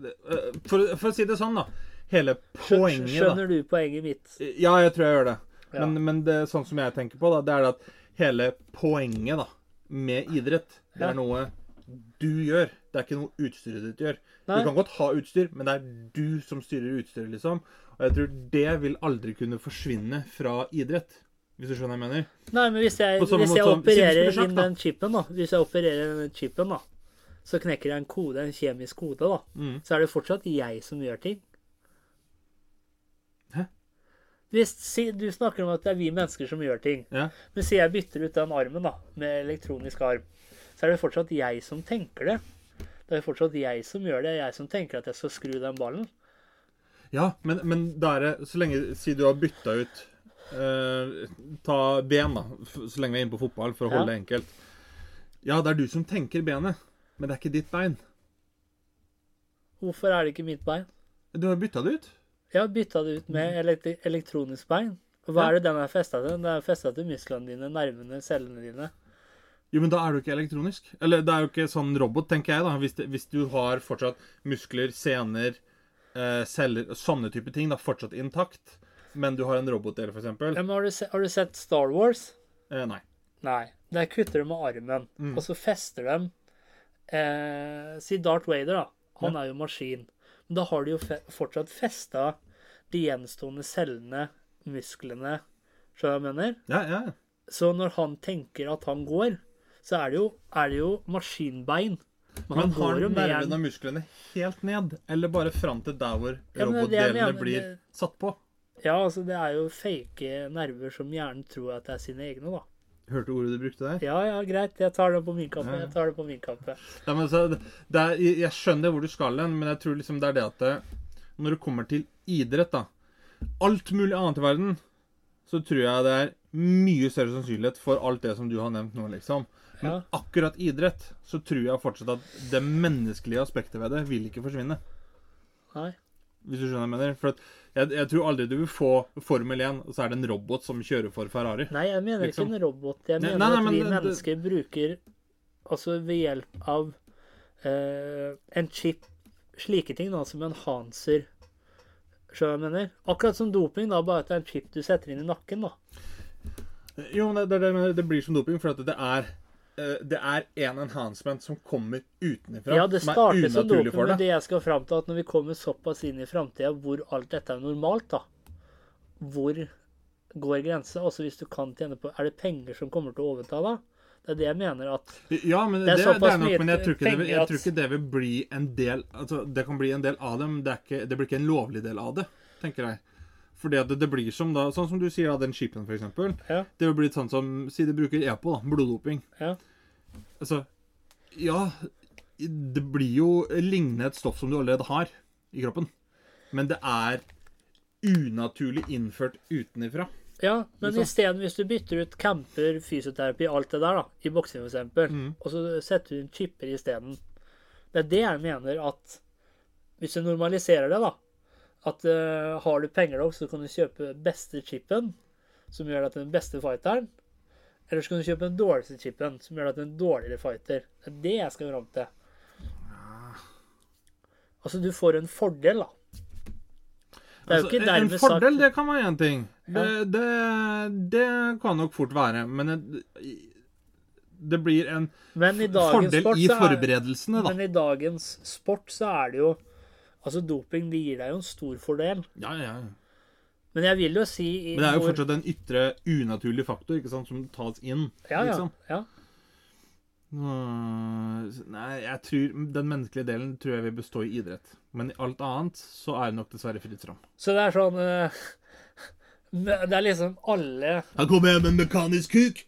B: øh, for, for å si det sånn, da. Hele poenget, da.
A: Skjønner du poenget mitt?
B: Ja, jeg tror jeg gjør det.
A: Ja.
B: Men, men det sånn som jeg tenker på, da, det er at hele poenget da, med idrett, det
A: Ja.
B: er noe du gjør. Det er ikke noe utstyret ditt gjør.
A: Nei.
B: Du kan godt ha utstyr, men det er du som styrer utstyret, liksom. Og jeg tror det vil aldri kunne forsvinne fra idrett. Hvis du skjønner hva jeg mener?
A: Nei, men hvis jeg, hvis jeg
B: måte
A: opererer inn den chipen, da Hvis jeg opererer den chipen, da så knekker jeg en kode, en kjemisk kode, da.
B: Mm.
A: Så er det fortsatt jeg som gjør ting.
B: Hæ?
A: Hvis, si, du snakker om at det er vi mennesker som gjør ting.
B: Ja.
A: Men si jeg bytter ut den armen da, med elektronisk arm, så er det fortsatt jeg som tenker det. Det er fortsatt jeg som gjør det. Jeg som tenker at jeg skal skru den ballen.
B: Ja, men, men da er Så lenge Si du har bytta ut eh, Ta ben, da. Så lenge vi er inne på fotball, for å holde det enkelt. Ja, det er du som tenker benet, men det er ikke ditt bein.
A: Hvorfor er det ikke mitt bein?
B: Du har bytta det ut.
A: Jeg har bytta det ut med elektri- elektronisk bein. Hva er det den er festa til? Den er festa til musklene dine, nervene, cellene dine.
B: Jo, men da er du ikke elektronisk. Eller det er jo ikke sånn robot, tenker jeg, da. Hvis, det, hvis du har fortsatt muskler, sener, eh, celler, sånne type ting, da fortsatt intakt, men du har en robotdel, eksempel.
A: Ja, men har, du se, har du sett Star Wars?
B: Eh, nei.
A: Nei. Der kutter de med armen,
B: Mm.
A: og så fester de eh, Si Darth Vader, da. Han
B: Ja.
A: er jo maskin. Men da har de jo fe fortsatt festa de gjenstående cellene, musklene Skjønner du hva jeg mener?
B: Ja, ja.
A: Så når han tenker at han går, så er det jo, er det jo maskinbein. Men han
B: har nervene og musklene helt ned, eller bare fram til der hvor
A: Ja,
B: robotdelene blir satt på?
A: Ja, altså, det er jo fake nerver som hjernen tror at det er sine egne, da.
B: Hørte ordet du brukte der?
A: Ja, ja, greit. Jeg tar det på min kappe.
B: Ja.
A: Jeg tar det på min kappe.
B: Ja, men så, det det er, jeg jeg skjønner hvor du skal hen, men jeg tror liksom det er det at det, når det kommer til idrett, da Alt mulig annet i verden, så tror jeg det er mye større sannsynlighet for alt det som du har nevnt nå, liksom. Men
A: Ja.
B: akkurat idrett, så tror jeg fortsatt at det menneskelige aspektet ved det vil ikke forsvinne.
A: Nei.
B: Hvis du skjønner hva jeg mener. For at jeg, jeg tror aldri du vil få Formel 1, og så er det en robot som kjører for Ferrari.
A: Nei, jeg mener
B: Liksom.
A: ikke en robot. Jeg mener
B: nei, nei,
A: at
B: men
A: vi
B: det- det-
A: mennesker bruker Altså ved hjelp av eh, en chip Slike ting da, som enhancer Skjønner jeg mener? Akkurat som doping, da, bare at det er en chip du setter inn i nakken. da.
B: Jo, men det, det, det, det blir som doping, for at det er det er en enhancement som kommer utenfra,
A: Ja, det
B: er
A: starter som
B: unaturlig med
A: men det jeg skal fram til, at når vi kommer såpass inn i framtida hvor alt dette er normalt, da Hvor går grensa? Også hvis du kan tjene på Er det penger som kommer til å overta da? Det er det jeg mener at
B: Ja, men
A: Det
B: det,
A: er
B: det, er nok, men jeg tror, ikke det, vil- tror ikke det vil bli en del Altså, det kan bli en del av det, men det, er ikke, det blir ikke en lovlig del av det, tenker jeg. Fordi at det, det blir som da Sånn som du sier, da, den skipen, eksempel.
A: Ja.
B: Det vil bli sånn som Si de bruker EPO, da. Bloddoping.
A: Ja.
B: Altså Ja, det blir jo lignende et stoff som du allerede har i kroppen. Men det er unaturlig innført utenifra.
A: Ja, men isteden, hvis du bytter ut camper, fysioterapi, alt det der, da, i boksing f.eks.,
B: Mm.
A: og så setter du inn chipper isteden Det er det jeg mener at Hvis du normaliserer det, da At uh, har du penger nok, så kan du kjøpe beste chipen, som gjør deg til den beste fighteren. Eller så kan du kjøpe den dårligste chipen, som gjør deg til en dårligere fighter. Det er det jeg skal fram til. Altså, du får en fordel, da.
B: Altså, en fordel,
A: sagt
B: det kan være én ting. Det, det, det kan nok fort være. Men det, det blir en
A: i
B: fordel
A: sport
B: i
A: er-
B: forberedelsene, da.
A: Men i dagens sport så er det jo Altså, doping det gir deg jo en stor fordel.
B: Ja, Ja, ja.
A: Men jeg vil jo si
B: Men det er jo
A: hvor-
B: fortsatt en ytre unaturlig faktor ikke sant, som tas inn.
A: ja, ja,
B: liksom.
A: ja.
B: ja. Nei, jeg tror Den menneskelige delen tror jeg vil bestå i idrett. Men i alt annet så er det nok dessverre fritt fram.
A: Så det er sånn eh, Det er liksom alle
B: Han kommer hjem med en mekanisk kuk!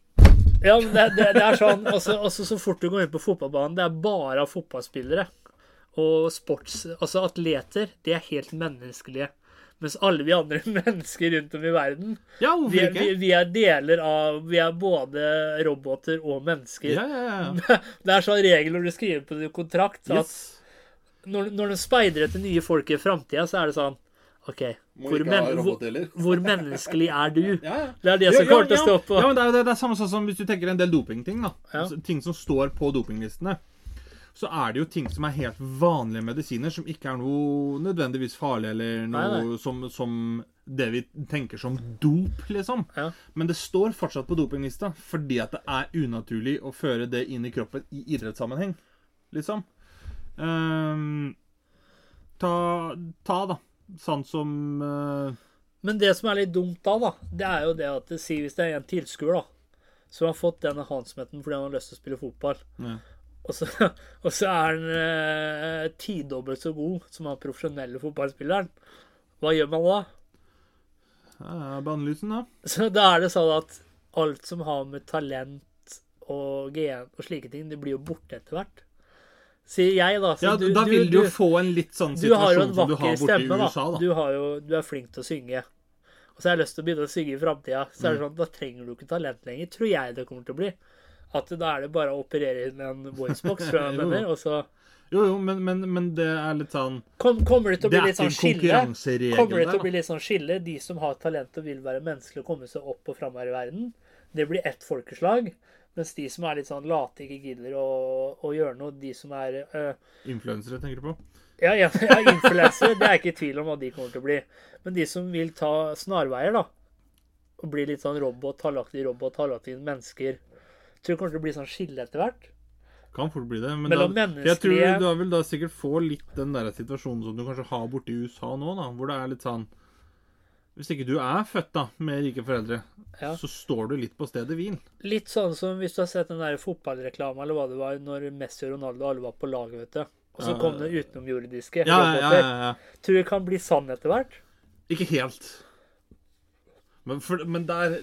A: Ja, men det, det, det er sånn også, også så fort du går inn på fotballbanen, det er bare fotballspillere. Og sports... Altså atleter, de er helt menneskelige. Mens alle vi andre mennesker rundt om i verden,
B: Ja,
A: vi er, vi, vi er deler av Vi er både roboter og mennesker.
B: Ja, ja, ja.
A: Det er sånn regel når du skriver på din kontrakt at
B: Yes.
A: når, når du speider etter nye folk i framtida, så er det sånn OK, hvor, men, hvor, hvor menneskelig er du?
B: Ja, ja.
A: Det er det som kommer til å stå på.
B: Ja, men det er det, det er samme sånn som hvis du tenker en del dopingting. da.
A: Ja.
B: Altså, ting som står på dopinglistene. Så er det jo ting som er helt vanlige medisiner, som ikke er noe nødvendigvis farlig, eller noe
A: Nei, nei.
B: Som, som det vi tenker som dop, liksom.
A: Ja.
B: Men det står fortsatt på dopinglista fordi at det er unaturlig å føre det inn i kroppen i idrettssammenheng. liksom. Um, ta, ta, da. Sånn som uh...
A: Men det som er litt dumt da, da, det er jo det at det sier hvis det er en tilskuer da, som har fått den handsmetten fordi han har lyst til å spille fotball,
B: ja.
A: Og så, og så er han eh, tidobbelt så god som han profesjonelle fotballspilleren, hva gjør man da?
B: Ja, Bannlysen, da.
A: Så da er det sånn at alt som har med talent og gen og slike ting, det blir jo borte etter hvert. Sier jeg, da. Så
B: Ja, da vil du jo få en litt sånn
A: du
B: situasjon som du har borte i
A: stemme, da.
B: USA, da.
A: Du, har jo, du er flink til å synge. Og så har jeg lyst til å begynne å synge i framtida. Så
B: Mm.
A: er det sånn, da trenger du ikke talent lenger, tror jeg det kommer til å bli. At da er det bare å operere inn en voicebox, tror jeg han mener. Og så
B: Jo, jo, men, men, men det er litt sånn
A: kom, kommer det til å bli
B: er
A: litt sånn skille.
B: konkurranseregel
A: Kommer det til å bli litt sånn skille. De som har talent og vil være menneskelige og komme seg opp og fram her i verden, det blir ett folkeslag. Mens de som er litt sånn late, ikke gidder å, å gjøre noe, de som er øh,
B: Influensere, tenker du på?
A: Ja, ja, ja influensere, det er jeg ikke i tvil om hva de kommer til å bli. Men de som vil ta snarveier, da, og bli litt sånn robot, halvaktig robot, halvaktig mennesker Tror det kommer til å bli sånn skille etter hvert.
B: Kan fort bli det. Men da, jeg tror du da vil da sikkert få litt den der situasjonen som du kanskje har borte i USA nå, da, hvor det er litt sånn Hvis ikke du er født da med rike foreldre,
A: Ja.
B: så står du litt på stedet hvil.
A: Litt sånn som hvis du har sett den der fotballreklama eller hva det var, når Messi og Ronaldo alle var på laget, vet du. Og så
B: Ja,
A: kom det utenomjordiske
B: Ja, ja, ja, ja.
A: Tror du det kan bli sann etter hvert?
B: Ikke helt. Men, for, men der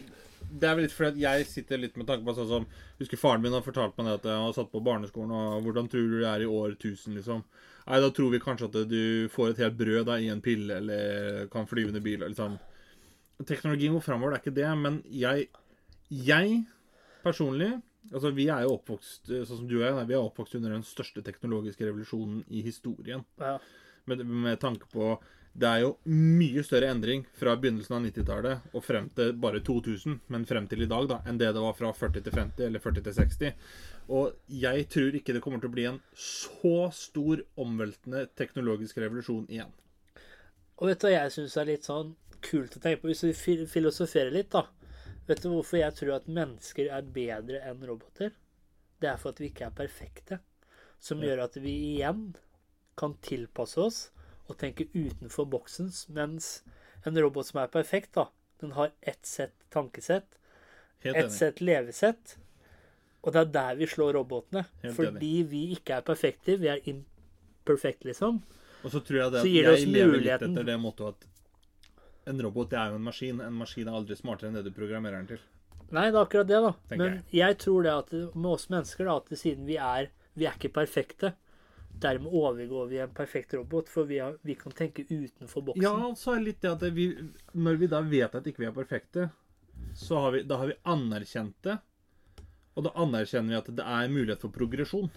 B: Det er vel litt fordi at jeg sitter litt med tanke på sånn som Husker faren min har fortalt meg det at jeg har satt på barneskolen, og hvordan tror du det er i år 1000, liksom? Nei, da tror vi kanskje at du får et helt brød da, i en pille, eller kan flyve under bil, liksom. Teknologien går framover, det er ikke det, men jeg Jeg personlig Altså, vi er jo oppvokst sånn som du og jeg, nei, vi er oppvokst under den største teknologiske revolusjonen i historien
A: Ja.
B: med, med tanke på Det er jo mye større endring fra begynnelsen av 90-tallet og frem til bare 2000, men frem til i dag, da, enn det det var fra 40 til 50 eller 40 til 60. Og jeg tror ikke det kommer til å bli en så stor omveltende teknologisk revolusjon igjen.
A: Og vet du hva jeg syns er litt sånn kult å tenke på? Hvis vi filosoferer litt, da. Vet du hvorfor jeg tror at mennesker er bedre enn roboter? Det er for at vi ikke er perfekte. Som gjør at vi igjen kan tilpasse oss og tenke utenfor boksen. Mens en robot som er perfekt, da, den har ett sett tankesett, ett sett levesett. Og det er der vi slår robotene. Fordi vi ikke er perfekte. Vi er imperfect, liksom.
B: Og så tror jeg det at jeg lever litt etter det mottoet at en robot det er jo en maskin. En maskin er aldri smartere enn det du programmerer den til.
A: Nei, det er akkurat det, da.
B: Tenker
A: Men jeg tror det at med oss mennesker, da, at siden vi er Vi er ikke perfekte. Dermed overgår vi en perfekt robot, for vi, har, vi kan tenke utenfor boksen.
B: Ja, og så er det litt det at vi, når vi da vet at ikke vi er perfekte, så har vi, da har vi anerkjent det. Og da anerkjenner vi at det er mulighet for progresjon.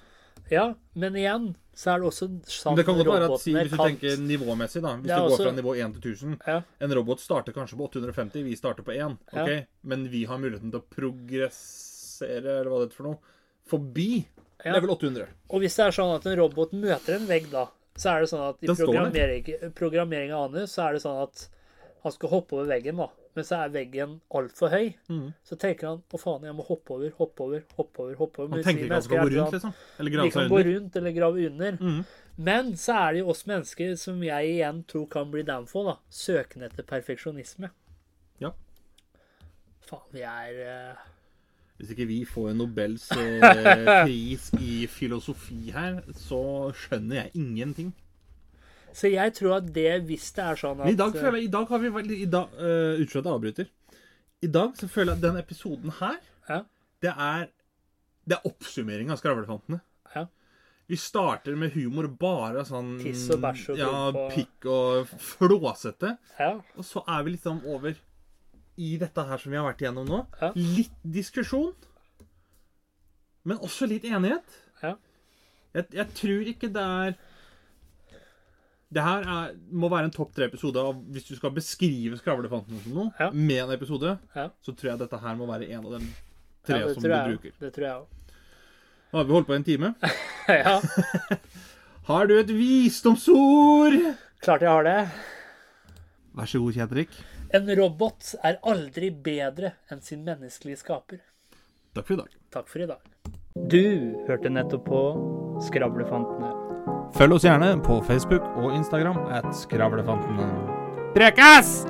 A: Ja, men igjen så er det også sant
B: det kan godt være at si, Hvis du
A: kant,
B: tenker nivåmessig, da. Hvis du går
A: også-
B: fra nivå 1 til 1000
A: Ja.
B: En robot starter kanskje på 850, vi starter på 1.
A: Ja.
B: ok? Men vi har muligheten til å progressere, eller hva det er for noe, forbi
A: Ja.
B: level 800.
A: Og hvis det er sånn at en robot møter en vegg, da, så er det sånn at i
B: programmering,
A: programmering, av Anus, så er det sånn at han skal hoppe over veggen, da. Men så er veggen altfor høy.
B: Mm.
A: Så tenker han å faen, jeg må hoppe over, hoppe over, hoppe over. hoppe over.
B: Han tenker ikke at han skal gå rundt, liksom. Eller grave seg
A: gå
B: under.
A: rundt eller grave under.
B: Mm.
A: Men så er det jo oss mennesker som jeg igjen tror kan bli downfall, da. Søken etter perfeksjonisme.
B: Ja.
A: Faen, vi er eh,
B: Hvis ikke vi får en Nobels eh, pris i filosofi her, så skjønner jeg ingenting.
A: Så jeg tror at det, hvis det er sånn at
B: Men i dag
A: eh,
B: føler jeg, i dag har vi veldig, i dag, uh, Unnskyld at jeg avbryter. I dag så føler jeg at den episoden her,
A: Ja.
B: det er Det er oppsummering av Skravlefantene.
A: Ja.
B: Vi starter med humor bare sånn
A: Tiss og bæsj og
B: Ja, pikk og flåsete.
A: ja,
B: Og så er vi liksom over i dette her som vi har vært igjennom nå.
A: Ja.
B: Litt diskusjon, men også litt enighet.
A: Ja.
B: Jeg, jeg tror ikke det er Det her er, må være en topp tre-episode av Hvis du skal beskrive Skravlefanten som noe
A: Ja.
B: med en episode,
A: Ja.
B: så tror jeg dette her må være en av de tre
A: ja,
B: som du
A: jeg,
B: bruker.
A: Det tror jeg òg.
B: Nå har vi holdt på en time.
A: ja,
B: Har du et visdomsord?
A: klart jeg har det.
B: Vær så god, Kjedrik.
A: En robot er aldri bedre enn sin menneskelige skaper.
B: Takk for i dag.
A: Takk for i dag. Du hørte nettopp på Skravlefantene.
B: Følg oss gjerne på Facebook og Instagram at Skravlefantene. Prekas!